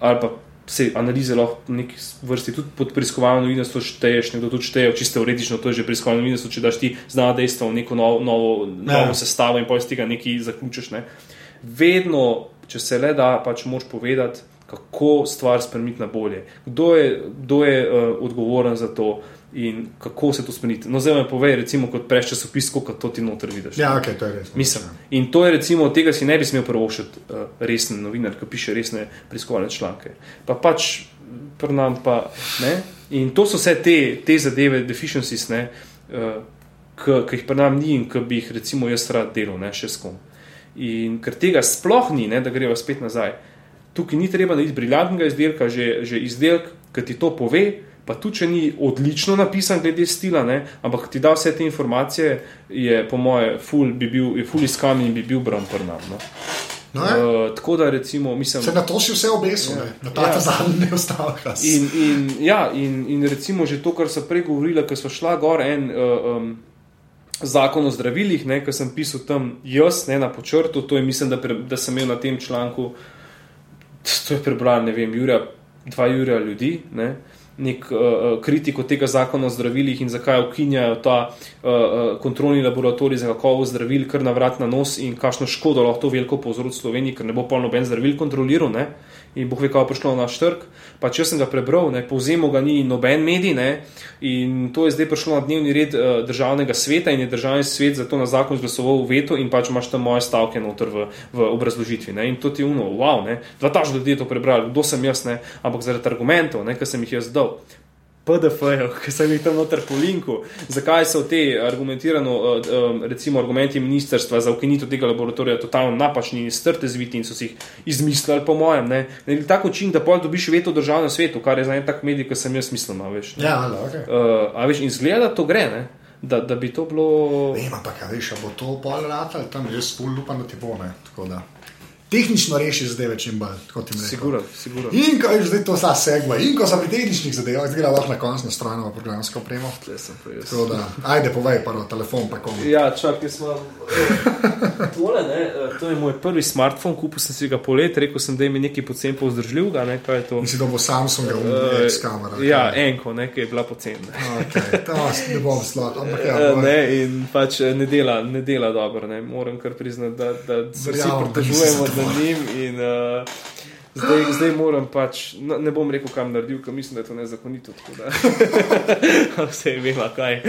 ali pa se analize lahko v neki vrsti tudi pod preiskovalno novinarstvo šteješ, nekdo tudi šteje, čisto teoretično, to je že preiskovalno novinarstvo, če daš ti znano dejstvo v neko novo, novo, novo sestavo in pa iz tega nekaj zaključiš. Ne. Vedno, če se le da, pač moš povedati, kako stvar spremeniti na bolje, kdo je, kdo je uh, odgovoren za to in kako se to spremeniti. No, zdaj me povej, recimo, kot prejš časopis, kako to ti noter vidiš. Ja, ok, to je res. Mislim. In to je recimo, tega si ne bi smel prvošiti uh, resni novinar, ki piše resne preiskovalne članke. Pa pač prnam pa ne. In to so vse te, te zadeve, deficiencies, ne, uh, ki jih prnam ni in ki bi jih recimo jaz rad delal, ne, še s kom. In ker tega sploh ni, ne, da greva spet nazaj. Tukaj ni treba narediti briljantnega izdelka, že, že izdelek, ki ti to pove, pa tudi če ni odlično napisan, glede stila, ne, ampak ti da vse te informacije, je po moje, ful, bi bil, je ful iskan in bi bil bromprnam. No. No, Uh, tako da, recimo, mislim, Se na to si vse obesil, Ja. ja. na ta Ja. zadnji neostavek. In, in, ja, in, in recimo že to, kar so prej govorili, ko smo šla gor en uh, um, zakon o zdravilih, ki sem pisal tam jaz, ne na počrtu, to je mislim, da, pre, da sem imel na tem članku, to je prebral, ne vem, Jurja, dva Jurja ljudi. Ne, Nek uh, kritiko tega zakona o zdravilih in zakaj ukinjajo ta uh, uh, kontrolni laboratorij za kakovost zdravil, kar na vrat na nos in kakšno škodo lahko to veliko povzroči Sloveniji, ker ne bo polno noben zdravil kontroliral. Ne? In boh ve, kako je prišlo na naš trg. Pa če sem ga prebral, ne, povzemo ga ni noben medij, ne, in to je zdaj prišlo na dnevni red uh, državnega sveta in je državni svet zato na zakon zglasoval veto in pač imaš tam moje stavke noter v, v obrazložitvi. Ne, in to ti je uno, wow, ne, dva taž ljudi je to prebrali, kdo sem jaz, ne, ampak zaradi argumentov, ne, ki sem jih jaz dal. PDF-jev, ki sem jih tam noter po linku, zakaj so te argumentirano, eh, eh, recimo argumenti ministrstva za ukinitev tega laboratorija totalno napačni in strte zviti in so si jih izmislili, po mojem, ne, na tak način, da pol dobiš veto v državnem svetu, kar je za en tak medij, ki sem jaz mislil, no, veš. ne. Ja, ali, okay. Uh, a veš, in zgleda, da to gre, ne? Da, da bi to bilo. Vem, ampak a veš, a bo to pol rata tam, jaz ful upam, da ti Tehnično reši zadeve čim bolj, kot ti reče. Siguran, siguran. In ko je zdaj to vsa segva, in ko so pri tehničnih zadevah, zdaj lahko na končno stran v programsko opremo. Tako da, ajde, povej prvo telefon, pa komu. Ja, čakaj, smo. Tole, ne, eh, to je moj prvi smartphone, kupil sem si ga polet, rekel sem, da je mi nekaj pocen povzdržljivega, ne, kaj je to. Mislim, da bo Samsung Eh, umil s kamero. Ja, enko, ne, ki je bila pocen. Okay, to ne bom slab, ampak ja, povej. ne, in pač eh, ne dela, ne dela dobro. Ne. Moram kar priznati, da, da se vsi pritožujemo. Nad njim. In, uh, zdaj, zdaj moram pač, no, ne bom rekel, kam naredil, ker mislim, da je to nezakonito. [LAUGHS] Vse je vemo, kaj.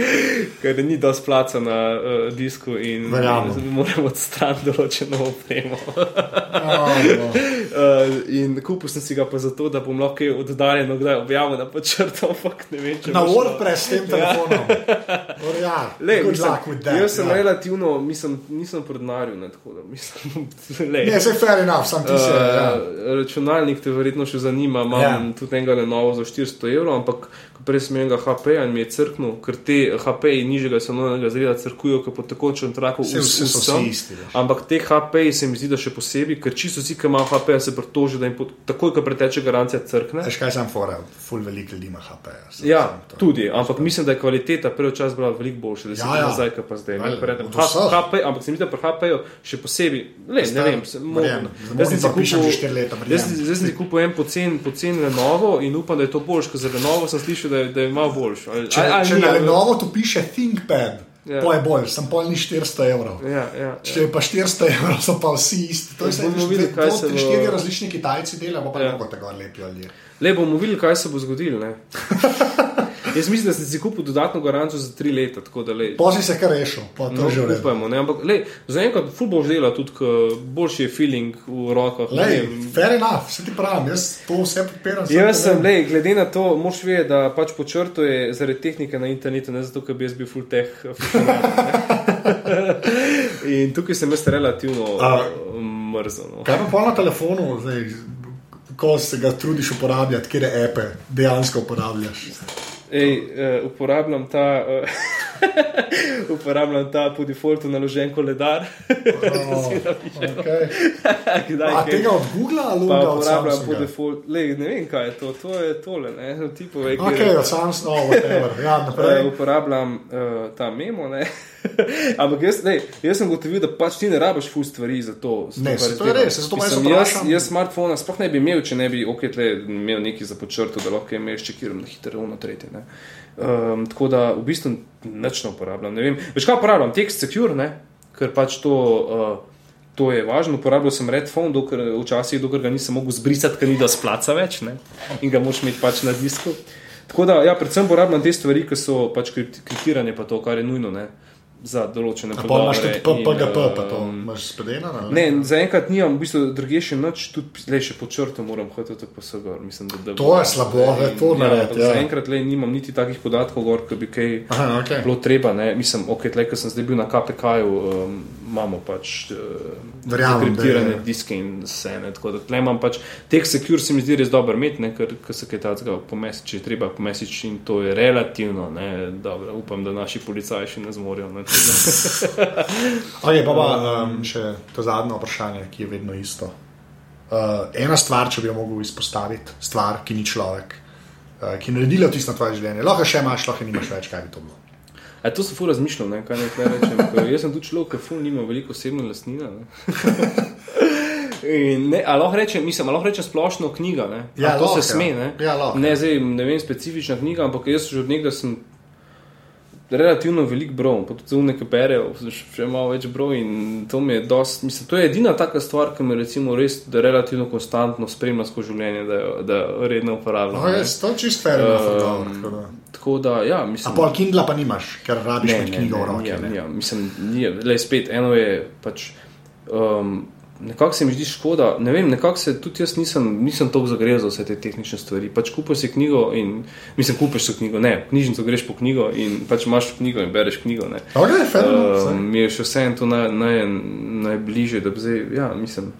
Ker ni dosti placa na uh, disku in Verjamem. moram odstraniti določeno opremo. Oh, no. Uh, in kupil sem si ga pa zato, da bom lahko oddaljeno kdaj objavil na počrtu, ampak ne vem, če Na. WordPress s tem telefonom. [LAUGHS] Or, ja, Le, mislim, that. jaz sem ja. relativno, mislim, nisem prodnaril, ne, tako da mislim, [LAUGHS] le, Ne, se fair enough, sam ti se. ja. Uh, računalnik te verjetno še zanima, imam Ja. ja. tudi enega Lenovo za 400 evrov, ampak prej sem imel HP-ja in mi je crknil, ker te HP-ji nižjega cenovnega razreda crkujo, kot po tekočem traku vsi so vsi isti, veš. Ampak te HP-ji se mi zdi, da še posebej, ker čisto vsi, ki imajo HP-ja, se pritožijo, da jim pot, takoj, ko preteče garancija, crkne. Veš kaj sem fora, full veliko ljudi ima HP. Ja, tudi, ampak mislim, da je kvaliteta prej včasih bila veliko boljša, da se Ja, ja, nazaj, kot pa zdaj. Ne, predem. od H- vseh. HP, ampak se mi zdi, da pri HP-ju še posebej, le, ne vem, možno. Jaz sem si kupil-. Jaz Zdaj sem si kupil en pocen, pocen Lenovo in upam, da je to boljš, ker za Lenovo sem slišal, da je, da je malo boljš. Ali, Če, ali- ali če ni, na ali- Lenovo tu piše ThinkPad, Ja. ja. to je bolj, sem pol ni 400 evrov. Ja, ja, Če je pa 400 evrov, so pa vsi isti. To je vse, videli, kaj se to bo- štiri različni Kitajci delajo, pa pa Ja. ne mogo tega lepijo ljudje. Le bomo videli, kaj se bo zgodilo. [LAUGHS] Jaz mislim, da sem si kupil dodatno garancijo za tri leta. Pozri se kar rešil, pa to No, že upajmo, ne, ampak lej, zaenkrat ful boš delal, tudi boljši je feeling v rokah. Lej, fair enough, vse ti pravim, jaz to vse podpiram. Jaz sem, lej, glede na to, moš vedeti, da pač po črtu je zaradi tehnike na internetu, ne zato, ker bi jaz bil full [LAUGHS] ne. In tukaj sem jaz relativno A- mrzel. No. Kaj pa pol na telefonu, zdaj, ko se ga trudiš uporabljati, kje epe dejansko uporabljaš? Ej, uh, uporabljam ta. Uh, [LAUGHS] [LAUGHS] uporabljam ta po defaultu naložen koledar. Oh, okay. [LAUGHS] Kdaj, A kaj- tega od Google ali od uporabljam po defaultu. Ne vem, kaj je to. To je tole, ne. Ti povej, Ok, kje je- od Samsunga, no, whatever. Ja, Uh, [LAUGHS] naprej. uporabljam uh, ta memo, ne. Ampak jaz, ne, jaz sem gotovil, da pač ti ne rabiš ful stvari za to. Ne, to je res, zato me Mislim, jaz jaz, smartfona sploh ne bi imel, če ne bi okretle imel neki za počrto, da lahko še kjer na hitro uno tretje. Ne. Um, tako da v bistvu nič ne uporabljam. Ne vem. Veš kaj uporabljam? Text secure, ne? ker pač to. Uh, To je važno, uporabljal sem Redphone, dokler, včasih, dokler ga nisem mogel zbrisati, ker ni da splaca več ne? in ga moš imeti pač na disku. Tako da, ja, predvsem uporabljam te stvari, ki so pač kript- kriptiranje, pa to, kar je nujno ne? Za določene A pa imaš tudi in, PGP, pa to um, imaš spedeno? Ne, zaenkrat nimam, v bistvu druge še noč, tudi le še pod črto moram hoditi tako vse gor. Mislim, da, da To je slabo, da to naredi, ja. Zaenkrat le nimam niti takih podatkov gor, ki bi kaj Aha, okej. bilo treba. Ne. Mislim, ok, tle, ko sem zdaj bil na KPK-ju, um, imamo pač uh, Verjamem, kriptirane diske in vse. Ne, tako da tle imam pač tek secure se mi zdi res dober imeti, ne, ker, ker se kaj takega pomesi, če je treba pomesiči in to je relativno, ne, dobro, upam, da naši policaji še ne zmorejo. Ne, [LAUGHS] Okay, pa pa um, še to zadnje vprašanje, ki je vedno isto. Uh, ena stvar, če bi jo mogel izpostaviti, stvar, ki ni človek, uh, ki je naredila tisto na tvoje življenje. Lahko še imaš, lahko nimaš več, kaj bi to bilo. A to sem ful razmišljal, ne, kaj naj rečem. ker Jaz sem tudi človek, ki ful nima veliko osebne lastnine. ne. In Ne, a lahko rečem, mislim, a lahko rečem splošno knjiga. Ne? A Ja, to lahko, se sme. ja. Ne, Ja, lahko. ne, zdaj, ne vem, specifična knjiga, ampak jaz že od nekdaj sem relativno velik bro, pa tudi zunaj, ki berejo, še malo več bro in to mi je dost, mislim, to je edina taka stvar, ki me recimo res, da relativno konstantno spremlja skozi življenje, da jo, da jo redno uporabljam. No, jaz, to je čisto fair enough Um, odgovor. tako da. Tako da, ja, A mislim. pol Kindla pa nimaš, ker rabiš Ne, ne, knjigo v roki. ne. nijam. Mislim, nije, le spet, eno je pač. Um, Nekako se mi zdi škoda, ne vem, nekako se tudi jaz nisem, nisem tako zagrezel za vse te tehnične stvari. Pač kupiš si knjigo in, mislim, kupiš si knjigo, ne, knjižnico greš po knjigo in pač imaš knjigo in bereš knjigo. Ne. Okay, fair. Um, mi je še vseeno to naj, naj, najbližje, da bi zdaj, ja, mislim,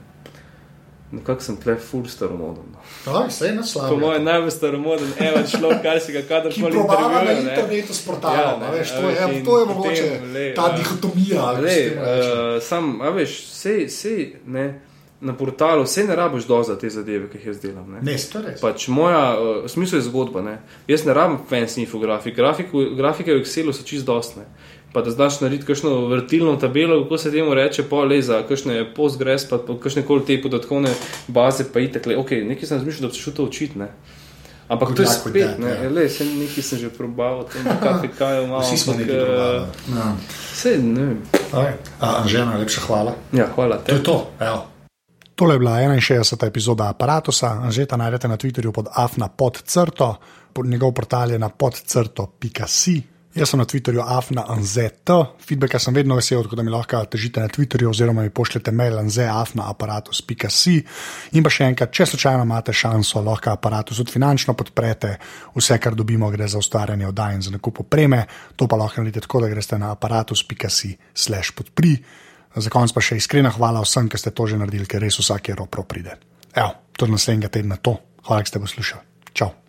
nekako sem tle full staromoden. No. Aj, saj ne Po slabo. mojem najbolj staromoden, evo človek, kar si ga Ki kadarkoli probava na internetu s portalom, Ja, ja, ne, veš, to, je, in to je mogoče lej, ta ja. dihotomija. ali Lej, kako se temu reče. uh, sam, a veš, sej, sej, ne, na portalu, vse ne rabiš do za te zadeve, ki jih jaz delam. Ne. Ne, to je res. Pač moja uh, smisel je zgodba. Ne. Jaz ne rabim fancy infografik, Grafiku, grafike v Excelu so čist dostne. Pa da znaš narediti kakšno vrtilno tabelo, kako se temu reče, pa le za kakšne postgres, pa kakšne koli te podatkovne baze, pa itek. le, Ok, nekaj sem razmišljal, da bi se šel to učiti. Ne. Ampak to je spet, that, ne, ja. le, sem nekaj sem že probal, to je KPK, malo. Vsi smo nekaj probali. Ja. Sej, ne vem. Anže, najlepša hvala. Ja, hvala To te. je to. Evo. Tole je bila 61. epizoda aparata. Anžeta najdete na Twitterju pod afna pod crto, pod njegov portal je na podcrto.si. Jaz sem na Twitterju afna anzet, feedbacka sem vedno vesel, tako da mi lahko težite na Twitterju oziroma mi pošljete mail anzeafnaaparatus.si. In pa še enkrat, če slučajno imate šanso, lahko aparatus tudi finančno podprete, vse, kar dobimo, gre za ustvarjanje oddaj in za nakup opreme, to pa lahko naredite tako, da greste na aparatus.si/slash podpri. Za konec pa še iskrena hvala vsem, ki ste to že naredili, ker res vsak evro prav pride. Evo, tudi naslednjega tedna to. Hvala, da ste poslušali. Čau.